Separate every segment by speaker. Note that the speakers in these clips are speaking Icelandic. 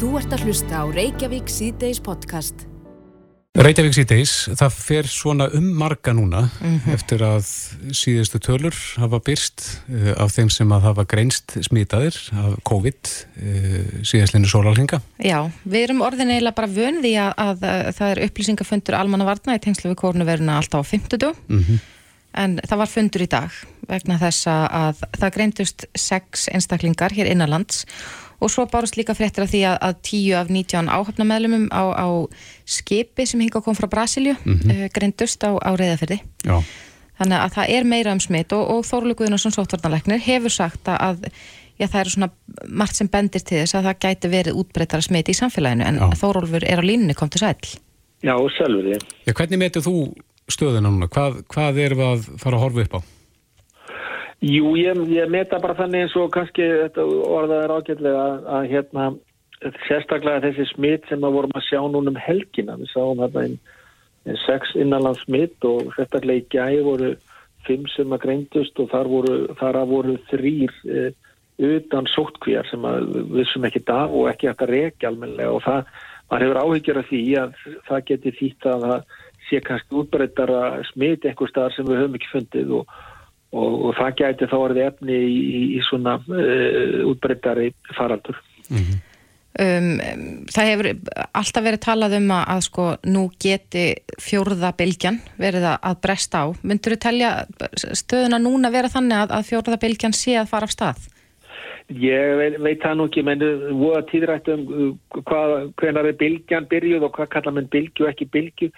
Speaker 1: Þú ert að hlusta á Reykjavík síðdeis podcast.
Speaker 2: Reykjavík síðdeis, það fer svona um marga núna mm -hmm. eftir að síðustu tölur hafa byrst uh, af þeim sem að hafa greinst smitaðir af COVID uh, síðastlinu sólalhinga.
Speaker 3: Já, við erum orðin eiginlega bara vöndi að, að, að það er upplýsingafundur almanna varna í tengslu við kórnuveruna alltaf á 50. Mm -hmm. En það var fundur í dag vegna þess að það greintust sex einstaklingar hér innanlands og svo bárust líka fréttir af því að, að 10 af 19 áhafnameðlumum á, á skipi sem hinga kom frá Brasilju mm -hmm. uh, greindust á, á reyðaferði þannig að það er meira um smitt og, og Þórlu Guðnarsson sóttvarnalegnir hefur sagt að já, það eru svona margt sem bendir til þess að það gæti verið útbreytara smitt í samfélaginu en Þórólfur er á línni kom til sæl
Speaker 4: Já, sjálfur ég
Speaker 2: Hvernig metur þú stöðuna núna? Hvað, hvað er við að fara að horfa upp á?
Speaker 4: Jú, ég, ég meta bara þannig eins og kannski þetta orðað er ágætlega að, að hérna, sérstaklega þessi smitt sem við vorum að sjá núna um helgina, við sáum hérna einn ein sex innanlands smitt og sérstaklega í gæði voru fimm sem að greindust og þar voru, þar voru þrýr e, utan sóttkvíjar sem við sem ekki dag og ekki hægt að reykja almenlega og það, maður hefur áhyggjur af því að það geti þýtt að það sé kannski útbreytara smitt einhver staðar sem við höfum ekki fundið og og, og það gæti þá orðið efni í, í, í svona uh, útbreyttari faraldur. Mm -hmm.
Speaker 3: um, það hefur alltaf verið talað um að, að sko nú geti fjórða bylgjan verið að bresta á. Myndur þú telja stöðuna núna vera þannig að, að fjórða bylgjan sé að fara af stað?
Speaker 4: Ég veit, veit það nú ekki, menn voða tíðrættum hvað, hvernig er bylgjan byrjuð og hvað kallar mann bylgju og ekki bylgju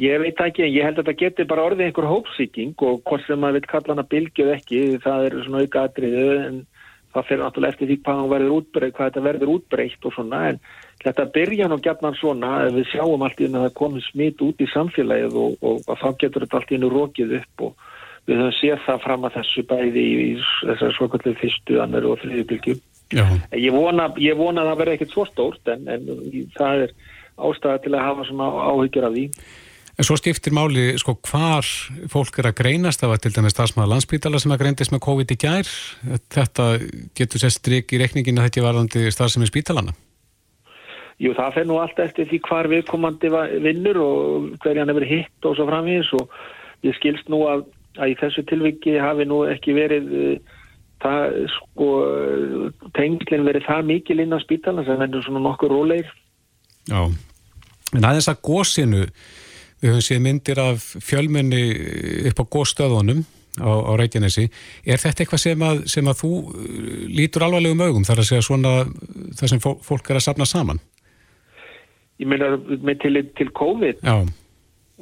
Speaker 4: Ég veit ekki, en ég held að þetta getur bara orðið einhver hópsýking og hvort sem maður vil kalla hana bylgjöð ekki, það er svona auka atriðu en það fyrir náttúrulega eftir því hvað, útbreyt, hvað þetta verður útbreytt og svona en þetta byrja nú gætnan svona að við sjáum allt í hennu að það komið smitt út í samfélagið og, og, þá getur þetta allt í hennu rókið upp og við höfum séð það fram að þessu bæði í, þessar svokallið fyrstu, annar og þriði bylgjum. Ég vona, ég vona að það verði ekkert svo stórt en, en það er ástæða til að hafa svona áhyggjur af því.
Speaker 2: En svo skiptir máli, sko, hvar fólk er að greinast, það var til dæmis stafsmaður landsbítala sem að greindist með COVID í gær. Þetta getur sett stryk í rekningin að þetta er varðandi stafsemi spítalana?
Speaker 4: Jú, það fer nú alltaf eftir því hvar viðkomandi vinnur og hverjan hefur hitt og svo framvís og ég skilst nú að, að í þessu tilviki hafi nú ekki verið uh, það, sko, tenglinn verið það mikil inn á spítalana sem verður svona nokkur róleir.
Speaker 2: Já, en aðeins að góðsynu Við höfum séð myndir af fjölmenni upp á góðstöðunum á, á Reykjanesi. Er þetta eitthvað sem að, sem að þú uh, lítur alvarlegum augum þar að segja svona það sem fólk er að sapna saman?
Speaker 4: Ég meina með til, til COVID?
Speaker 2: Já.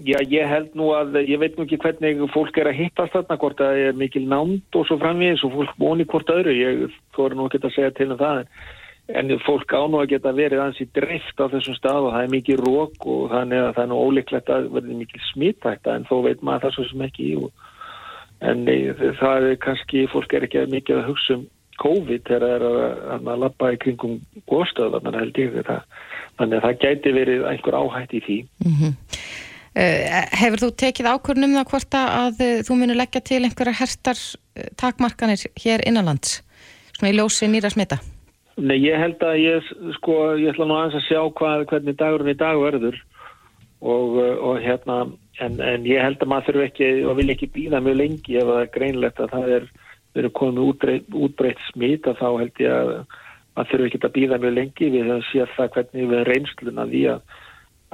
Speaker 4: Já, ég held nú að, ég veit nú ekki hvernig fólk er að hittast þarna, hvort það er mikil nánd og svo framvegis og fólk voni hvort öðru. Ég þóru nú ekki að segja til um það en en fólk án og að geta verið ansí drift á þessum stað og það er mikið rók og þannig að það er nú ólíklegt að verði mikið smittækta en þó veit maður það svo sem ekki en nei, það er kannski fólk er ekki mikið að hugsa um COVID þegar það er að, að lappa í kringum góðstöðan held ég það þannig að það gæti verið einhver áhætt í því mm -hmm.
Speaker 3: Hefur þú tekið ákvörnum það hvort að þú munir leggja til einhverja hertar uh, takmarkanir hér innanlands svona í ljósi nýra smita?
Speaker 4: Nei, ég held að ég, sko, ég ætla nú aðeins að sjá hvað, hvernig dagurinn í dag verður. Og, og hérna, en, en ég held að maður þurfi ekki og vil ekki býða mjög lengi ef það er greinlegt að það er, verið komið útbreytt, útbreytt smít að þá held ég að maður þurfi ekki að býða mjög lengi. Við höfum séð það hvernig við reynsluna því að,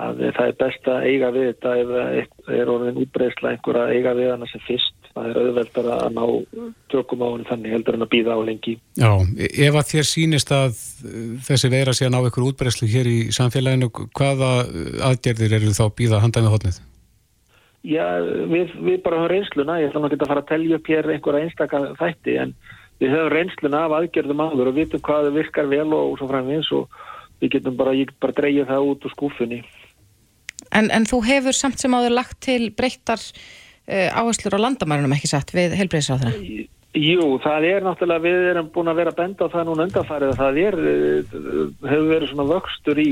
Speaker 4: að það er best að eiga við þetta ef það er orðin útbreytsla einhver að eiga við hana sem fyrst það er auðveldar að ná tökum á henni þannig heldur en að býða á lengi.
Speaker 2: Já, ef að þér sínist að þessi veira sé að ná ykkur útbreyslu hér í samfélaginu, hvaða aðgerðir eru þá býða handað með hodnið?
Speaker 4: Já, við, við bara höfum reynsluna, ég ætla náttúrulega að fara að telja upp hér einhverja einstakar þætti en við höfum reynsluna af aðgerðum áður og vitum hvað virkar vel og svo framins og við getum bara, ég bara dreyja það út úr skúfunni.
Speaker 3: En, en þú hefur samt sem áður lagt til breyttar áherslur á landamærunum ekki sett við helbreyðsráðuna?
Speaker 4: Jú, það er náttúrulega, við erum búin að vera benda á það núna undanfærið að það er, eh, hefur verið svona vöxtur í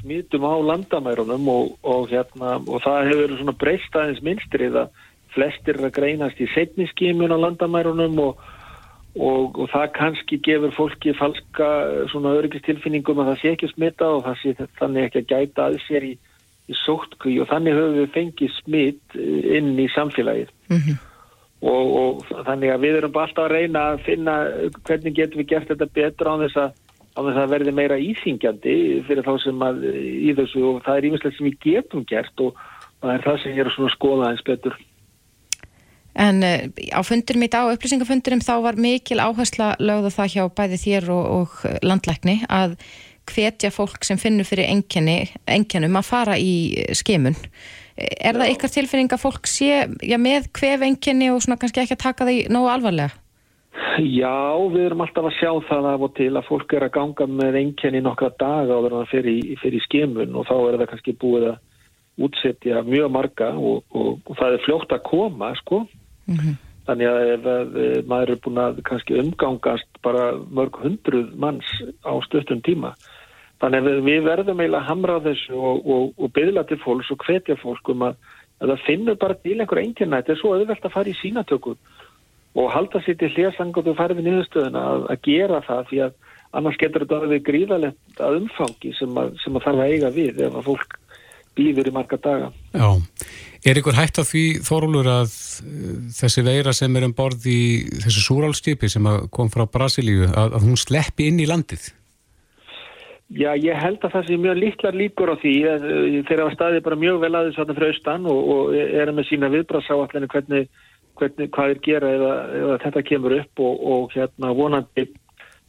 Speaker 4: smítum á landamærunum og, og, hérna, og það hefur verið svona breyst aðeins minnstrið að flestir að greinast í setniskímun á landamærunum og, og, það kannski gefur fólki falska svona öryggistilfinningum að það sé ekki smita og það sé þannig ekki að gæta að sér í, í sótkví og þannig höfum við fengið smit inn í samfélagið. Mm -hmm. og, og þannig að við erum bara alltaf að reyna að finna hvernig getum við gert þetta betra á þess að, á þess að verði meira íþingjandi fyrir þá sem að í þessu. Og það er ímislegt sem við getum gert og það er það sem ég er að skoða eins betur.
Speaker 3: En uh, á fundurum í dag, upplýsingafundurum, þá var mikil áhersla lögða það hjá bæði þér og, og landlækni að hvetja fólk sem finnur fyrir enginum að fara í skimun. Er það ykkar tilfinning að fólk sé já, með hvef enginni og svona kannski ekki að taka því nógu alvarlega?
Speaker 4: Já, við erum alltaf að sjá það af og til að fólk er að ganga með enginni nokkra daga og verða fyrir, fyrir skimun og þá er það kannski búið að útsetja mjög marga og, og, og það er fljótt að koma, sko. Mm -hmm. Þannig að ef, ef maður er búin að kannski umgangast bara mörg hundruð manns á stöttun tíma. Þannig að við verðum eiginlega að hamra þessu og, og, og byðla til fólks og hvetja fólk um að, að það finnur bara til einhver einnkjörna. Þetta er svo auðvelt að fara í sínatökum og halda sér til hljásangum og fara við niðurstöðuna að, að gera það því að annars getur þetta að við gríðalegt að umfangi sem að, sem að þarf að eiga við ef að fólk býður í marga daga.
Speaker 2: Já, er ykkur hægt af því Þorúlur að þessi veira sem er um borð í þessu súrálskipi sem kom frá Brasilíu, að, að hún sleppi inn í landið?
Speaker 4: Já, ég held að það sé mjög litlar líkur á því að uh, þeirra staði bara mjög vel aðeins þarna frá austan og, og er með sína viðbrasáallinu hvernig, hvernig hvað er gera eða, eða þetta kemur upp og, og hérna vonandi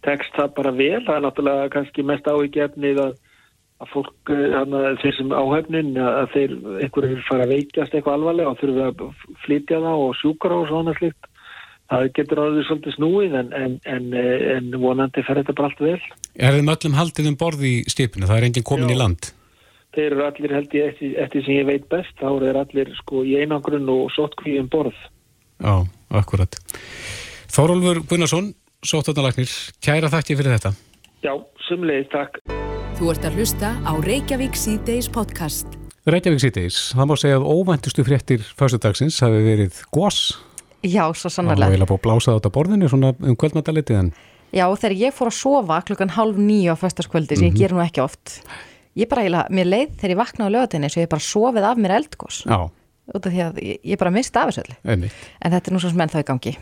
Speaker 4: tekst það bara vel, það er náttúrulega kannski mest áhyggjefnið að að fólk, hana, þeir sem áhefnin að þeir, einhverju fara að veikjast eitthvað alvarlega og þurfa að flytja það og sjúkara og svona slikt það getur að þau svolítið snúið en, en, en, en vonandi fer þetta bara allt vel
Speaker 2: Er þeim öllum haldið um borð í stipinu? Það er enginn komin Já. í land?
Speaker 4: Þeir eru allir held ég eftir, eftir sem ég veit best þá eru allir sko í einangrun og sótkvíð um borð
Speaker 2: Já, akkurat Þórólfur Gunnarsson, sóttarnalagnir kæra þakki fyrir þetta
Speaker 4: Já, sumleið, takk
Speaker 1: Þú ert að hlusta á Reykjavík C-Days podcast.
Speaker 2: Reykjavík C-Days, það má segja að óvæntustu fréttir fyrstudagsins hafi verið gós.
Speaker 3: Já, svo sannarlega.
Speaker 2: Það var eiginlega búið að blása þetta á borðinu svona um kvöldmættaliti en...
Speaker 3: Já, þegar ég fór að sofa klukkan halv nýju á fyrstaskvöldi, sem mm -hmm. ég mhm. ger nú ekki oft, ég bara eiginlega, mér leið þegar ég vaknaði á lögatinni, svo ég bara sofið af mér eldgós.
Speaker 2: Já.
Speaker 3: Út af því að ég, ég bara misti af þessu öllu. En þetta er nú svo sem enn þá í gangi.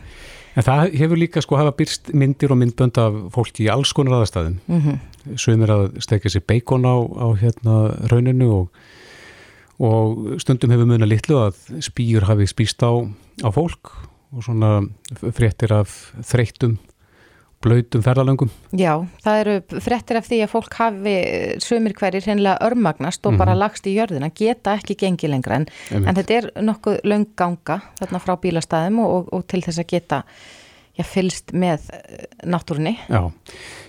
Speaker 2: En það hefur líka sko hafa byrst myndir og myndbönd af fólki í alls konar aðastæðum. Mm -hmm. Sveimir að stekja sér beikon á, á hérna rauninu og, og stundum hefur muna litlu að spýjur hafi spýst á, á fólk og svona fréttir af þreytum blöytum ferðalöngum.
Speaker 3: Já, það eru frettir af því að fólk hafi sömur hverjir hennilega örmagnast og mm -hmm. bara lagst í jörðina, geta ekki gengi lengra en, en þetta er nokkuð löng ganga þarna frá bílastæðum og, og til þess að geta já, fylst með eh, náttúrunni.
Speaker 2: Já,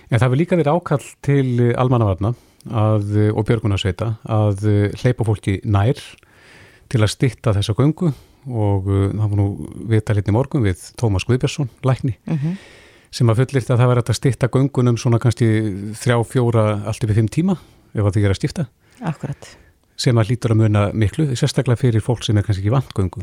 Speaker 2: en það vil líka verið ákall til almannavarna að, og björgunarsveita að eh, hleypa fólki nær til að stitta þessa göngu og það var nú viðtalið í morgun við Tómas Guðbjörnsson, lækni mm -hmm sem að fullirt að það verður að stitta göngunum svona kannski þrjá, fjóra, allt yfir fimm tíma ef það er að stifta.
Speaker 3: Akkurat.
Speaker 2: Sem að lítur að muna miklu, sérstaklega fyrir fólk sem er kannski ekki vant göngu.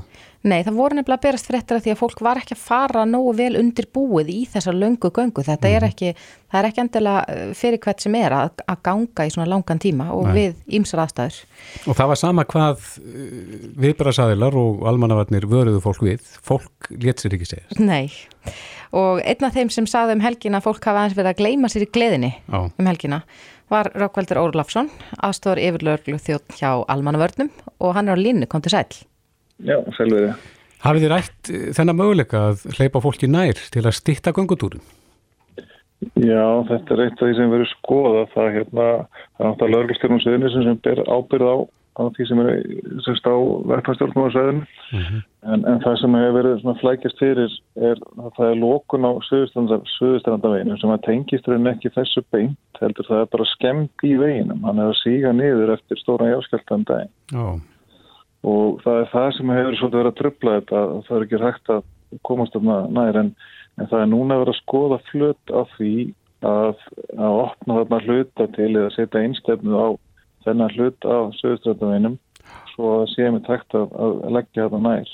Speaker 3: Nei, það voru nefnilega að berast fréttir að því að fólk var ekki að fara nógu vel undir búið í þessa löngu göngu. Þetta mm. er mhm. ekki, það er ekki endilega eh, fyrir hvert sem er að, að ganga í svona langan tíma og Nei. við ímsar aðstæður.
Speaker 2: Og það var sama hvað eh, viðbærasaðilar og almannavarnir vöruðu fólk við. Fólk létt sér ekki segja.
Speaker 3: Nei og einn af þeim sem saði um helgina að fólk hafa aðeins verið að gleima sér í gleðinni Já. um helgina var Rákveldur Órlafsson, aðstofar yfirlörglu þjótt hjá Almannavörnum og hann er á línu, kom til sæl.
Speaker 5: Já, selviði.
Speaker 2: Hafið þið rætt eh, þennan möguleika að hleypa fólki nær til að stitta gangutúrum?
Speaker 5: Já, þetta er eitt af því sem verður skoða það hérna, það er náttúrulega lörglustjórnum sem ber ábyrð á á því sem er sérst á verðfæðstjórnum á sveðinu mm -hmm. en, en það sem hefur verið svona flækjast fyrir er að það er lókun á söðustrandaveginu sem að tengist er ekki þessu beint heldur það er bara skemmt í veginum hann hefur síga niður eftir stóran jáskjöldan dag oh. og það er það sem hefur svolítið verið að tröfla þetta það er ekki hægt að komast um það nær en, en það er núna verið að skoða flut af því að, að opna þarna hluta til eða setja einstefnu á þennan hlut af sögustræðaveginum svo séum við takt að, að leggja þetta nær.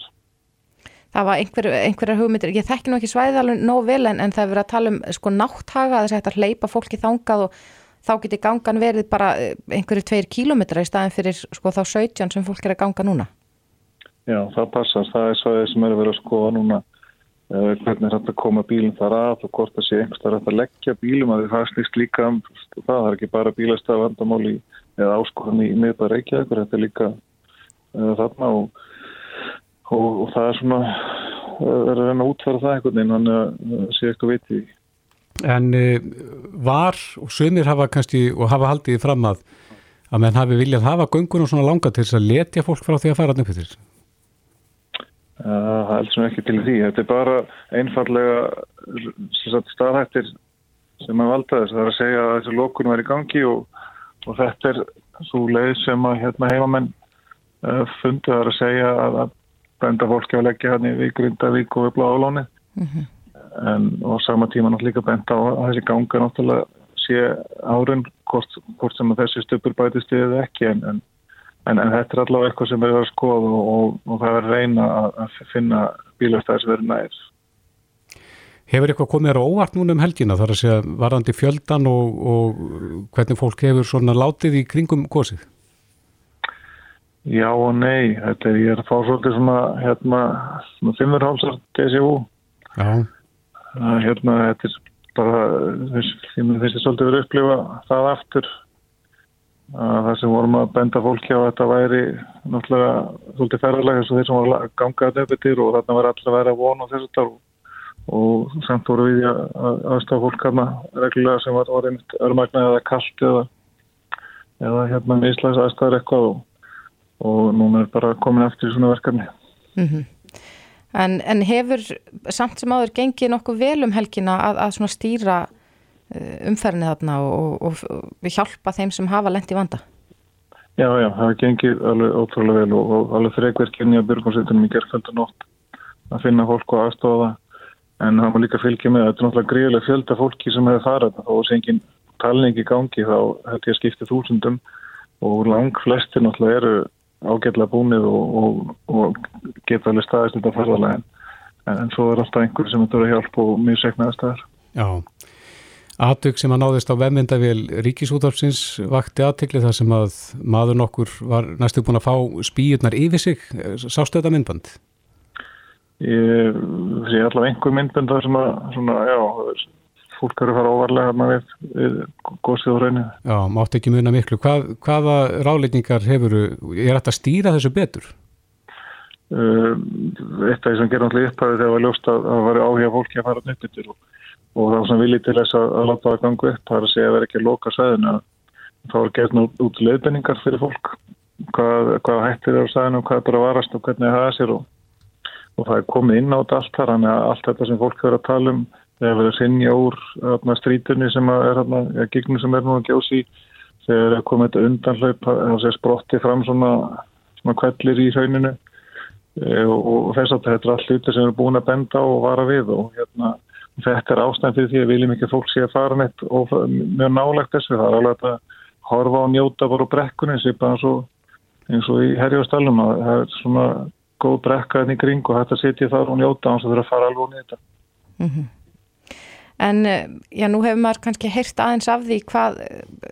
Speaker 3: það var einhver, einhverjar hugmyndir, ég þekki nú ekki svæði alveg nóg vel en, en það er verið að tala um sko nátthaga þess að þetta hleypa fólki þangað og þá getur gangan verið bara eh, einhverju tveir kílometra í staðin fyrir sko þá 17 sem fólk er að ganga núna.
Speaker 5: Já, það passast, það er svæðið sem er að vera að skoða núna uh, hvernig er þetta koma bílinn þar að og hvort það sé einhverstað að leggja bílum að það snýst líka um það, er ekki bara bílastaf vandamáli eða áskoðan í miðbæð Reykjavík þetta er líka uh, þarna og, og, og það er svona það er að reyna að útfæra það einhvern veginn þannig að sé eitthvað viti
Speaker 2: En uh, var og sömur hafa kannski og hafa haldið fram að að menn hafi viljað hafa göngunum svona langa til þess að letja fólk frá því að fara upp yfir
Speaker 5: Það heldur sem ekki til því. Þetta er bara einfallega staðhættir sem að valda þess. Það er að segja að þessu lókun var í gangi og, og þetta er svo leið sem að hérna, heimamenn uh, fundi það er að segja að, að benda fólki að leggja hann í Grindavík og við Bláðalóni mm -hmm. en á sama tíma náttúrulega benda á að þessi ganga náttúrulega sé árun hvort, hvort sem þessi stöpur bætist eða ekki en, en En, en þetta er allavega eitthvað sem er að skoða og, og, og það er reyna að, að finna bílastæðir sem verður nær.
Speaker 2: Hefur eitthvað komið þér óvart núna um helgina þar að segja varandi fjöldan og, og hvernig fólk hefur svona látið í kringum gósið?
Speaker 5: Já og nei, þetta er, ég er að fá svolítið svona, hérna, svona fimmurhálsar DSU. Já. Hérna, þetta er bara, þess, ég finnst svolítið verið að upplifa það aftur að það sem vorum að benda fólki á að þetta væri náttúrulega svolítið ferðarlega eins og þeir sem voru að ganga að nefnir og þarna var alltaf að vera von og þessu þar og samt voru við að aðstafa fólk aðna reglulega sem var orðinnt örmagna eða kallt eða, eða hérna mislags aðstafar eitthvað og, og núna er bara komin eftir svona verkefni.
Speaker 3: Mm -hmm. en, en hefur samt sem áður gengið nokkuð vel um helgina að, að svona stýra Eh, umferðinni þarna og, og, og hjálpa þeim sem hafa lent í vanda?
Speaker 5: Já, já, það gengir alveg ótrúlega vel og, og alveg frekverkjörni að byrjumsveitunum í gerðfjöldu nótt að finna fólk og aðstofa en það má líka fylgja með að þetta er náttúrulega greiðilega fjölda fólki sem hefur farað og sem engin talning í gangi þá hætti að skipta þúsundum og lang flestir náttúrulega eru ágætlega búnið og geta alveg staðist þetta farðarlega en, en svo er alltaf einhver sem þetta eru að hjálpa og mjög segnaði staðar.
Speaker 2: Já, Atug sem að náðist á vefmyndavél Ríkisútálfsins vakti aðtikli þar sem að maður nokkur var næstu búin að fá spýjurnar yfir sig. Sástu þetta myndband?
Speaker 5: Ég sé allavega einhver myndband þar sem að svona, já, fólk eru að fara óvarlega við, við góðsið og rauninu.
Speaker 2: Já, mátt ekki muna miklu. Hvað, hvaða ráleitingar hefur, er þetta að stýra þessu betur?
Speaker 5: Uh, eitt af því sem gerum allir upphæfið þegar það var ljóst að það var áhuga fólki að fara nöppindir og og það var svona viljið til þess að, að láta það gangu upp, það er að segja að það er ekki að loka sæðinu þá er gert nú út leiðbenningar fyrir fólk hvað, hvað hættir er á sæðinu og hvað er bara varast og hvernig það er sér og, og það er komið inn á þetta allt þar þannig að allt þetta sem fólk verður að tala um þegar verður sinja úr strítunni sem er að gíknu sem er nú að gjósi þegar er komið þetta undanhlaup og sér sprotti fram svona, svona kvellir í hrauninu. E, og, og þess að þetta er allt hluti sem er búin að benda og vara við og hérna þetta er ástæðan fyrir því að viljum ekki fólk sé að fara neitt og mjög nálagt þessu. Það er alveg að horfa og njóta bara brekkunni eins og, í herjastælum að það er svona góð brekkaðin í kring og þetta setja þar og njóta hans að það þurfa að fara alveg og nýta mm -hmm.
Speaker 3: En já, nú hefur maður kannski heyrt aðeins af því hvað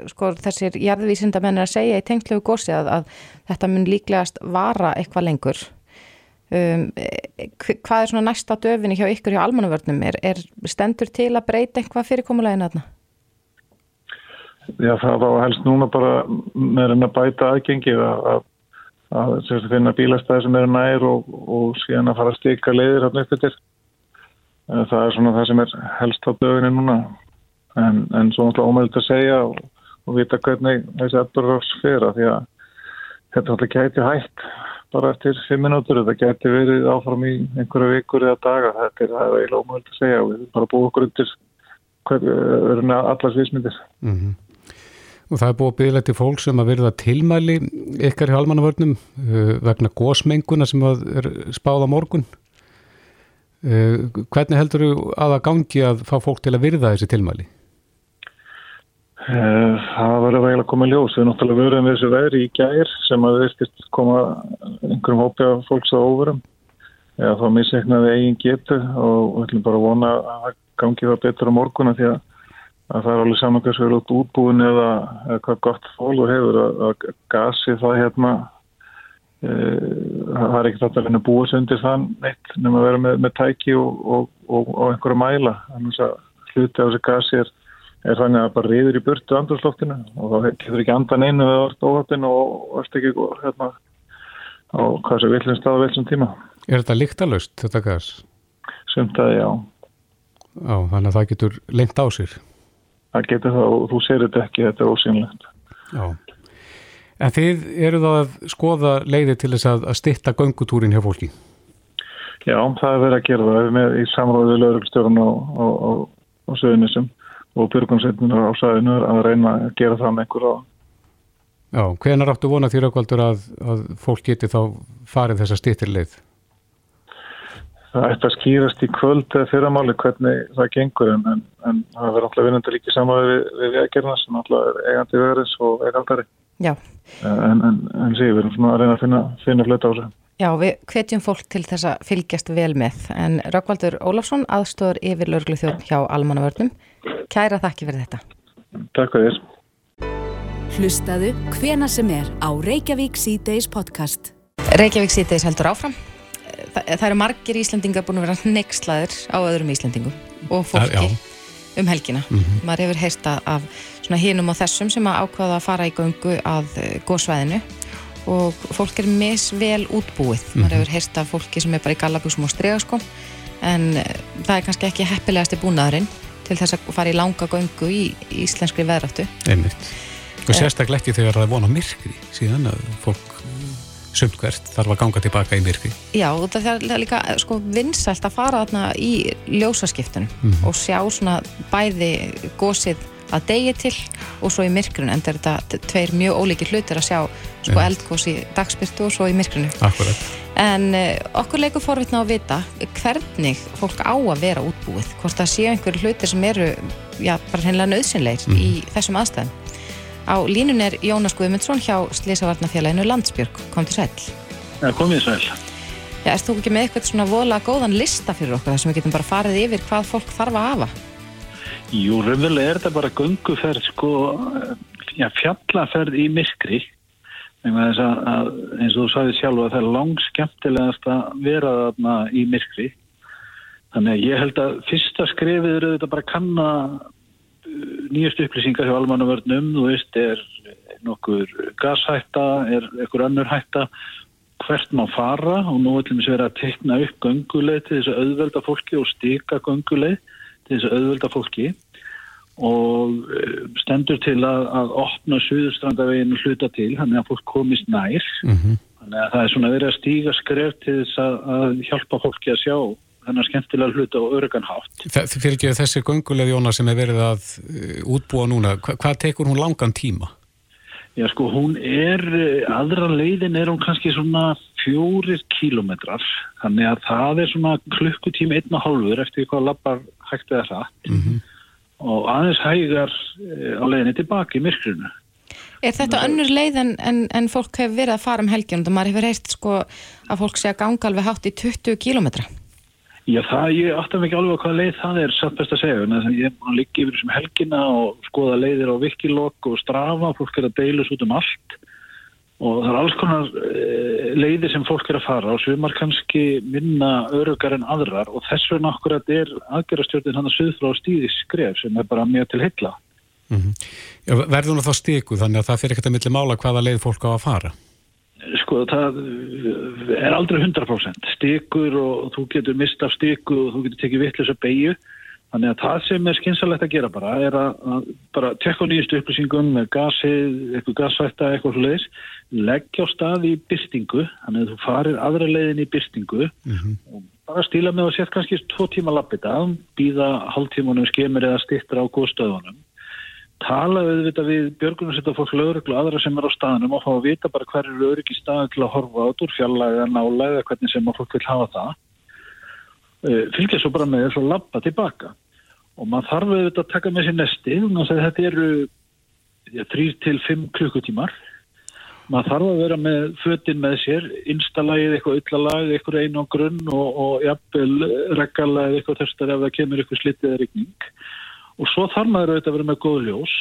Speaker 3: sko, þessir jarðvísindamenn er að segja í tengtlegu gósi að, að þetta mun líklegast vara eitthvað lengur Um, hvað er svona næsta döfinni hjá ykkur hjá almannavörnum er, er stendur til að breyta eitthvað fyrirkomulegin aðna?
Speaker 5: Já það var helst núna bara með að bæta aðgengi að, að, finna bílastæði sem eru nær og, og síðan að fara að stika leiðir upp yfir það er svona það sem er helst á döfinni núna. En, en svo náttúrulega ómöld að segja og, og vita hvernig þessi aðbörðars fyrir því að þetta náttúrulega gæti hægt bara eftir fimm minútur þetta getur verið áfram í einhverju vikur eða daga, þetta er eiginlega ómöld að segja og við bara búum okkur undir verðurna allar svísmyndir mm -hmm.
Speaker 2: Og það er búið að byggja til fólk sem að verða tilmæli ykkar hjá almannavörnum uh, vegna gósmenguna sem er spáð á morgun uh, hvernig heldur þú að það gangi að fá fólk til að virða þessi tilmæli?
Speaker 5: Eh, það verður að koma í ljós. Við náttúrulega verðum við þessu veri í gær sem að veistist koma einhverjum hópi af fólks á óverum Já, þá misreiknaði eigin getu og við ætlum bara að vona að það gangi það betur á morguna því að, að það er alveg saman hversu vel út útbúin eða, eða hvað gott fól og hefur að, að gasi það hérna e, það er ekki þetta að vinna búa sig undir þann neitt nema að vera með, með tæki og, og, og, og einhverja mæla þannig að hluti á þessi gasi er, er þannig að bara reyður í burtu andurslóftinu og þá getur ekki andan einu við orðt óhaldinu og orðt ekki hérna á hvað sem villum stað og villum tíma
Speaker 2: Er þetta líktalust, þetta gas?
Speaker 5: Sumt að já.
Speaker 2: Já, þannig að það getur lengt á sér.
Speaker 5: Það getur það og þú sér þetta ekki, þetta er ósynlegt.
Speaker 2: Já. En þið eru þá að skoða leiði til þess að, að stitta göngutúrin hjá fólki?
Speaker 5: Já, það er verið að gera það. Með í samráðið lögurstjórn á söðunisum og björgunsveitunar á sæðinu að reyna að gera það með einhver á.
Speaker 2: Já, hvenar áttu vona því raukvaldur að, að fólk geti þá farið þessa stittirleið?
Speaker 5: Það ætti að skýrast í kvöld eða fyrramáli hvernig það gengur en, en, en það verður alltaf vinnandi líki saman við, við vegagerna sem alltaf er eigandi vegarins og vegaldari en, en sí, við erum svona að reyna að finna, finna flöta á þessu.
Speaker 3: Já, við hvetjum fólk til þess að fylgjast vel með. En Rökkvaldur Ólafsson aðstóður yfir lörglu þjótt hjá Almannavörnum. Kæra þakki fyrir þetta.
Speaker 5: Takk fyrir.
Speaker 1: Hlustaðu hvena sem er á Reykjavík C-Days podcast.
Speaker 3: Reykjavík C-Days heldur áfram það, það eru margir Íslandingar búin að vera nexlaður á öðrum Íslandingum og fólki ja, um helgina. Mm -hmm. Maður hefur heyrsta af hinum og þessum sem að ákvaða að fara í göngu að eh, góðsvæðinu og fólk er misvel útbúið. Mm -hmm. Maður hefur heyrsta af fólki sem er bara í gallabúsum og stregaskóm en eh, það er kannski ekki heppilegast í búnaðurinn til þess að fara í langa göngu í íslenskri veðráttu.
Speaker 2: Einmitt. Og eh. sérstaklega ekki þegar það er vona myrkri síðan að fólk sumkvert þarf að ganga tilbaka í myrkri.
Speaker 3: Já, það er líka sko, vinsælt að fara þarna í ljósaskiptunum mm -hmm. og sjá svona bæði gósið að degi til og svo í myrkrinu en þetta er tveir mjög ólíki hlutir að sjá sko, ja. eldgós í dagspyrtu og svo í myrkrinu.
Speaker 2: Akkurat.
Speaker 3: En uh, okkur leikur forvitna að vita hvernig fólk á að vera útbúið, hvort það séu einhverju hlutir sem eru já, bara hennilega nöðsynleir mm. í þessum aðstæðum. Á línun er Jónas Guðmundsson hjá Sliðsavarnafélaginu Landsbjörg. Kom til sæl.
Speaker 6: Já, komið sæl.
Speaker 3: Já, erst þú ekki með eitthvað svona voðalega góðan lista fyrir okkur þar sem við getum bara farið yfir hvað fólk þarf að hafa?
Speaker 6: Jú, raunverulega er þetta bara gunguferð, sko, já, fjallaferð í myrkri. Að, að, eins og þú sagði sjálf að það er langt skemmtilegast að vera þarna í myrkri. Þannig að ég held að fyrsta skrefið eru þetta bara að kanna nýjast upplýsingar hjá almannavörnum, þú veist, er nokkur gashætta, er einhver annur hætta, hvert má fara? Og nú ætlum við að vera að tekna upp gönguleið til þess að auðvelda fólki og stika gönguleið til þess að auðvelda fólki. Og eh, stendur til að, að opna Suðurstrandaveginu hluta til, þannig að fólk komist nær, mm -hmm. þannig að það er svona verið að stíga skref til þess að, að hjálpa fólki að sjá þennan skemmtilega hluta og öruganhátt.
Speaker 2: Þið fyrir ekki þessi gönguleg Jóna sem er verið að uh, útbúa núna, Hva, hvað tekur hún langan tíma?
Speaker 6: Já sko hún er, aðra leiðin er hún kannski svona fjórir kílometrar, þannig að það er svona klukkutími einn og hálfur eftir hvað lappar hægt eða hratt mm -hmm. og aðeins hægar eh, á leiðinni tilbaki í myrkrinu.
Speaker 3: Er þetta önnur leið en, en, en fólk hefur verið að fara um helgjum og maður hefur heilt sko að fólk sé að ganga alveg hátt í 20 kílometra?
Speaker 6: Já, það, ég áttum ekki alveg hvað leið það er satt best að segja, en ég er að liggja yfir þessum helgina og skoða leiðir á vikilokk og strafa, fólk er að deilast út um allt og það er alls konar e, leiðir sem fólk er að fara og svumar kannski minna örugar en aðrar og þess vegna okkur að þetta er aðgerastjórnin hann að söðfrá stíði skref sem er bara mjög til heilla.
Speaker 2: Mm -hmm. Verður það þá stíku þannig að það fyrir ekkert að milli mála hvaða leið fólk á að fara?
Speaker 6: Sko það er aldrei 100% stikur og þú getur mistað stiku og þú getur tekið vittlis að beigju þannig að það sem er skynsalegt að gera bara er að, að bara tekka nýjastu upplýsingum með gasið, eitthvað gasvætta eitthvað svo leiðis, leggja á stað í byrstingu, þannig að þú farir aðra leiðin í byrstingu mm -hmm. og bara stíla með að setja kannski tvo tíma lappita, býða hálftímanum skemur eða stittra á góðstöðunum tala auðvitað við björgunarsetta fólk löguröglu aðra sem er á staðnum og fá að vita bara hver eru öryggi staðin til að horfa át úr fjallega nálega hvernig sem að fólk vil hafa það. Uh, fylgja svo bara með þess að lappa tilbaka. Og maður þarf auðvitað að taka með sér nesti þannig að þetta eru 3-5 klukkutímar. Maður þarf að vera með fötinn með sér, instalagið eitthvað yllalagið, eitthvað einu á grunn og, og jafnvel reggalagið eitthvað þessar ef það kemur eitthvað slitið og svo þarf maður auðvitað að vera með góð ljós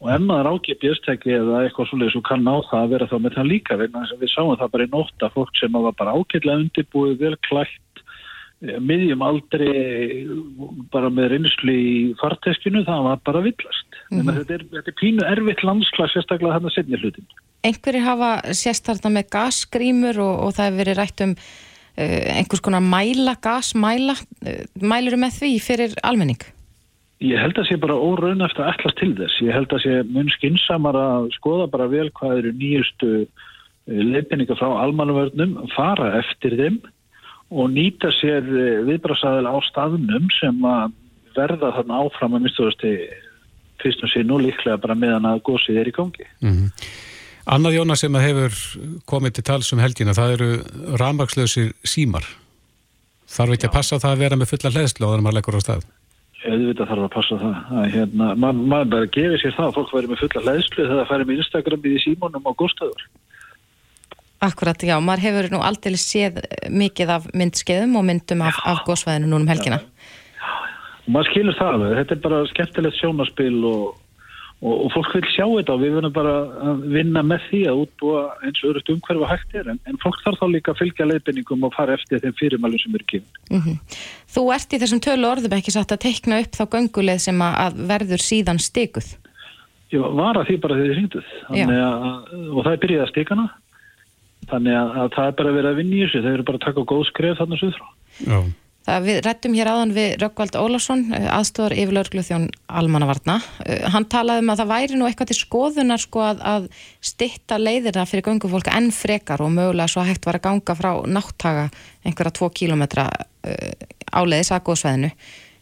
Speaker 6: og ef maður ágipjastæki eða eitthvað svolítið svo kann á það að vera þá með það líka vegna að við sáum það bara í nótt að fólk sem var bara ágætlega undirbúið, vel klætt miðjum aldrei bara með reynslu í farteskinu það var bara villast mm -hmm. þetta, er, þetta er pínu erfitt landslag sérstaklega þarna setni hlutin
Speaker 3: Einhverjir hafa sérst þarna með gasgrímur og, og það hefur verið rætt um uh, einhvers konar mæla, gasmæla uh, mæluru með því fyrir almenning?
Speaker 6: Ég held að sé bara óraun eftir að ætlas til þess ég held að sé mun skinsamar að skoða bara vel hvað eru nýjustu uh, leifinninga frá almanuvörnum fara eftir þeim og nýta sér eh, viðbrasaðil á staðnum sem að verða þarna áfram að mistuðasti fyrstum sín og líklega bara meðan að gósið er í gangi. Mm -hmm.
Speaker 2: Annað Jóna sem að hefur komið til tals um helgina, það eru ramvakslösir símar. Þarf ekki Já. að passa það að vera með fulla hlæðslu á þannig að maður leggur á stað?
Speaker 6: Auðvitað þarf að passa það. Að, hérna, maður mað bara gefið sér það að fólk væri með fulla hlæðslu þegar það færi með Instagram í símónum á góðstöður.
Speaker 3: Akkurat, já, maður hefur nú aldrei séð mikið af myndskeiðum og myndum af, af góðsvæðinu núnum helgina.
Speaker 6: Já, já, og maður skilur það, þetta er bara skemmtilegt sjónaspil og, og, og fólk vil sjá þetta og við verðum bara að vinna með því að útbúa eins og öðrugt umhverfu hægt er, en, en fólk þarf þá líka að fylgja leifinningum og fara eftir þeim fyrirmælum sem eru kynnt.
Speaker 3: Mm -hmm. Þú ert í þessum tölu orðum ekki satt að teikna upp þá gönguleið sem að verður síðan stikuð?
Speaker 6: Já, var að því bara þegar þið syngduð, og það er byrjað að stikana þannig að, að það er bara verið að vinna í þessu. Þau eru bara að taka góð skref þarna suð frá
Speaker 3: Það við rættum hér áðan við Rökkvald Ólásson, eh, aðstofar yfirlaurglu þjón Almannavarna. Eh, hann talaði um að það væri nú eitthvað til skoðunar sko að, að stitta leiðina fyrir gangufólk enn frekar og mögulega svo hægt var að ganga frá náttaga einhverja tvo kílometra uh, áleiðis að góðsveðinu.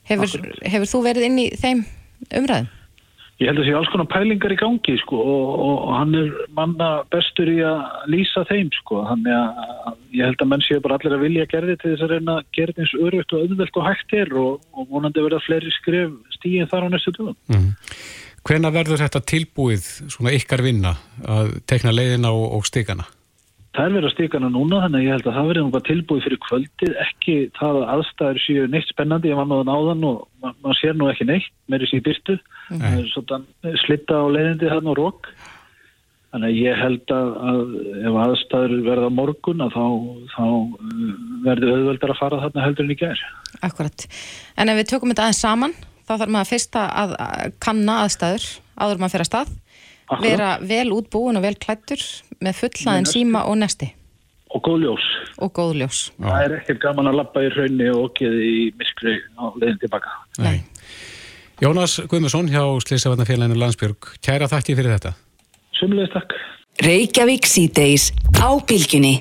Speaker 3: Hefur, hefur þú verið inn í þeim umræðum?
Speaker 6: Ég held að sé alls konar pælingar í gangi sko og, og hann er manna bestur í að lýsa þeim sko þannig að ég held að menn séu bara allir að vilja gerði til þess að reyna eins örugt og auðvelt og hægt er og, og vonandi verða fleiri skrif stíðin þar á næstu dögum. Mm.
Speaker 2: Hvena verður þetta tilbúið svona ykkar vinna að tekna leiðina og, og stíkana?
Speaker 6: Það er verið að stíkana núna þannig að ég held að það verður náttúrulega tilbúið fyrir kvöldið. Ekki það að aðstæður séu neitt spennandi ég var náðan áðan og maður ma sér nú ekki neitt með þessi byrtu slitta á leiðindi hann og rók þannig að ég held að, að ef aðstæður verða morgun að þá, þá uh, verður auðveldar að fara þarna heldur en í gerð
Speaker 3: Akkurat, en ef við tökum þetta aðeins saman þá þarf maður fyrst að kanna aðstæður áður maður fyrir að stað Akkurat. vera vel útbúin og vel klættur með fullaðin síma og nesti.
Speaker 6: Og góð ljós.
Speaker 3: Og góð ljós.
Speaker 6: Það er ekkert gaman að lappa í raunni og okkiði í miskri á leiðin tilbaka. Nei.
Speaker 2: Jónas Guðmusson hjá Sliðsavarnafélaginu Landsbjörg. Kæra þakki fyrir þetta.
Speaker 6: Sumlega takk.
Speaker 1: Reykjavík síðdeis á bylginni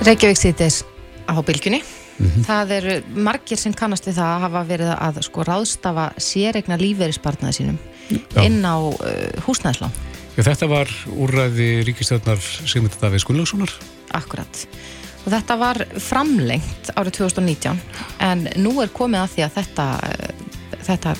Speaker 3: Reykjavík síðdeis á bylginni Mm -hmm. Það eru margir sem kannast við það að hafa verið að sko ráðstafa séregna lífeyrispartnaði sínum. Inn á uh, húsnæðslán.
Speaker 2: Já, þetta var úrræði ríkistjórnar Sigmund Davíð Gunnlaugssonar.
Speaker 3: Akkurat. Og þetta var framlengt árið 2019 en nú er komið að því að þetta, uh, þetta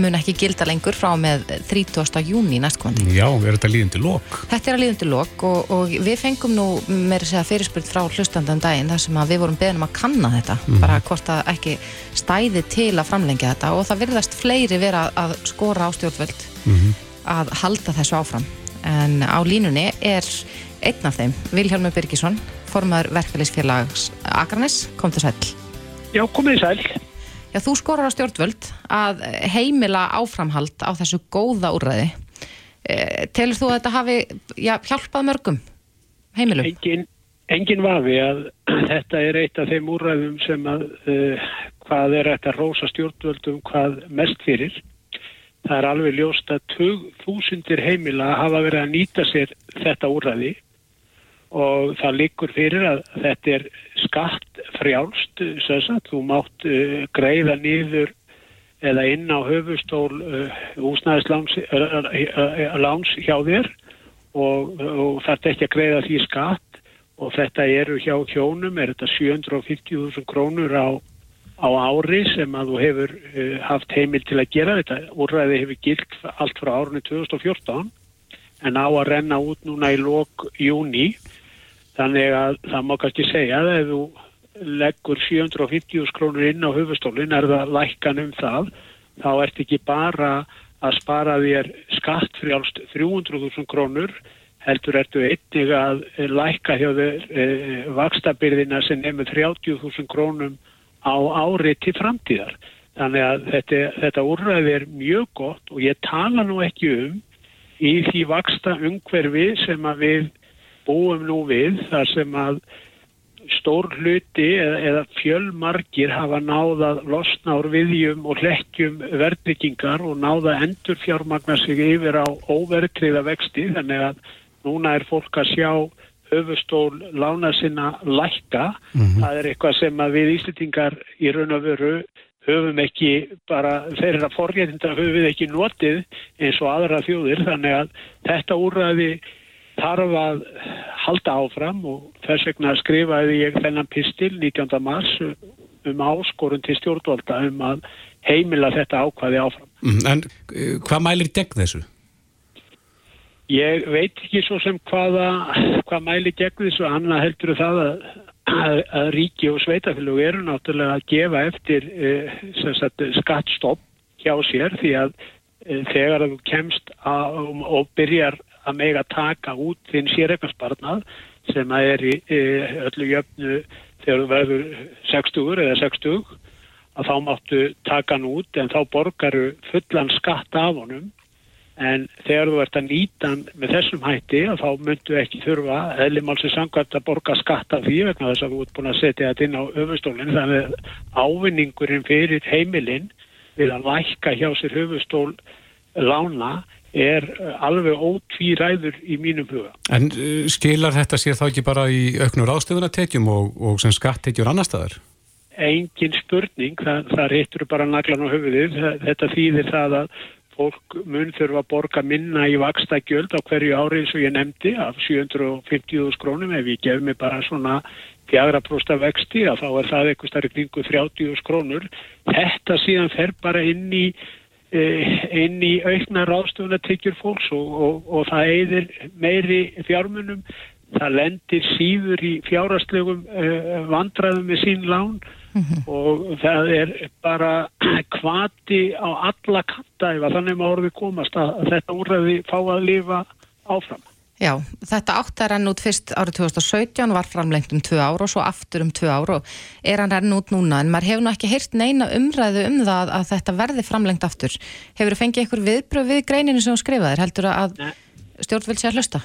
Speaker 3: mun ekki gilda lengur frá með 30. júni næstkomandi.
Speaker 2: Já, er þetta líðandi lók?
Speaker 3: Þetta er að líðandi lók og, og við fengum nú með þess að fyrirspurt frá hlustandan daginn þar sem við vorum beðnum að kanna þetta mm. bara hvort að ekki stæði til að framlengja þetta og það virðast fleiri vera að skora á stjórnvöld mm -hmm. að halda þessu áfram en á línunni er einn af þeim, Vilhelmur Birgisson formadur verkefælisfélags Akranis, kom til sæl
Speaker 7: Já, komið í sæl
Speaker 3: Já, þú skorar á stjórnvöld að heimila áframhald á þessu góða úrræði. E, telur þú að þetta hafi já, hjálpað mörgum heimilum?
Speaker 7: Engin, engin vafi að þetta er eitt af þeim úrræðum sem að uh, hvað er þetta rosa stjórnvöldum hvað mest fyrir. Það er alveg ljóst að þúsundir heimila hafa verið að nýta sér þetta úrræði og það likur fyrir að þetta er skatt frjálst þú mátt uh, greiða nýður eða inn á höfustól uh, úsnæðisláns uh, hjá þér. Og, og þetta ekki að greiða því skatt. Og þetta eru hjá hjónum er þetta 750.000 krónur á, á ári sem að þú hefur haft heimil til að gera. Þetta úrræði hefur gilt allt frá árunni 2014 en á að renna út núna í lok júni þannig að það má kannski segja að ef þú leggur 750 krónur inn á höfustólinn er það lækkan um það þá ert ekki bara að spara þér skattfrjálst 300.000 krónur heldur ertu einnig að lækka hjá þér e, vakstabyrðina sem nefnir 30.000 krónum á ári til framtíðar. Þannig að þetta, þetta úrræði er mjög gott og ég tala nú ekki um í því vaksta umhverfi sem að við búum nú við þar sem að stór hluti eða, eða fjölmarkir hafa náðað losna úr viðjum og hlekkjum verðbyggingar og náða endur fjármagnar sig yfir á óverðtriða vexti þannig að núna er fólk að sjá höfustól lána sinna lækka. Mm -hmm. Það er eitthvað sem að við Íslitingar í raun og veru höfum ekki bara, þeirra forréttinda höfum við ekki notið eins og aðra þjóðir þannig að þetta úrraði þarf að halda áfram og þess vegna skrifaði ég þennan pistil 19. mars um áskorun til stjórnvalda um að heimila þetta ákvaði áfram.
Speaker 2: Mm, en uh, hvað mælir gegn þessu?
Speaker 7: Ég veit ekki svo sem hvaða, hvað mæli gegn þessu, annað heldur það að, að, að ríki og sveitafélug eru náttúrulega að gefa eftir eh, sagt, skattstopp hjá sér því að eh, þegar þú kemst að, og byrjar að mega taka út þinn sérreiknarsparnað sem að er í öllu jöfnu þegar þú verður 60 eða 60 að þá máttu taka hann út en þá borgaru fullan skatt af honum. En þegar þú ert að nýta með þessum hætti að þá myndu ekki þurfa eðlimálsins sangvært að borga skatta því vegna þess að þú ert búin að setja þetta inn á höfustólinn þannig að ávinningurinn fyrir heimilinn við að lækka hjá sér höfustól lána er alveg ótvíræður í mínum huga.
Speaker 2: En uh, skilar þetta sér þá ekki bara í auknur ástöðunatekjum og, og sem skattekjur annar staðar?
Speaker 7: Engin spurning, það, það reytur bara naglan á höfuðið, þetta þýðir það að fólk mun þurfa að borga minna í vaksta gjöld á hverju ári eins og ég nefndi af 750.000 krónum ef ég gef mig bara svona fjagra prósta vexti að þá er það eitthvað starf kringu 30.000 krónur. Þetta síðan fer bara inn í inn í aukna ráðstöfunartryggjur fólks og, og, og það eigðir meiri fjármunum það lendir síður í fjárastlegum uh, eh, vandraðum með sín lán mm -hmm. og það er bara kvati á alla kanta ef að þannig maður orði komast að, að þetta úrræði fá að lifa áfram.
Speaker 3: Já, þetta átt er enn út fyrst árið 2017 var framlengt um tvö ára og svo aftur um tvö ára og er hann enn út núna en maður hefur nú ekki heyrt neina umræðu um það að þetta verði framlengt aftur. Hefur þú fengið einhver viðbröð við greininu sem þú skrifaðir? Heldur að stjórnveld sé að hlusta?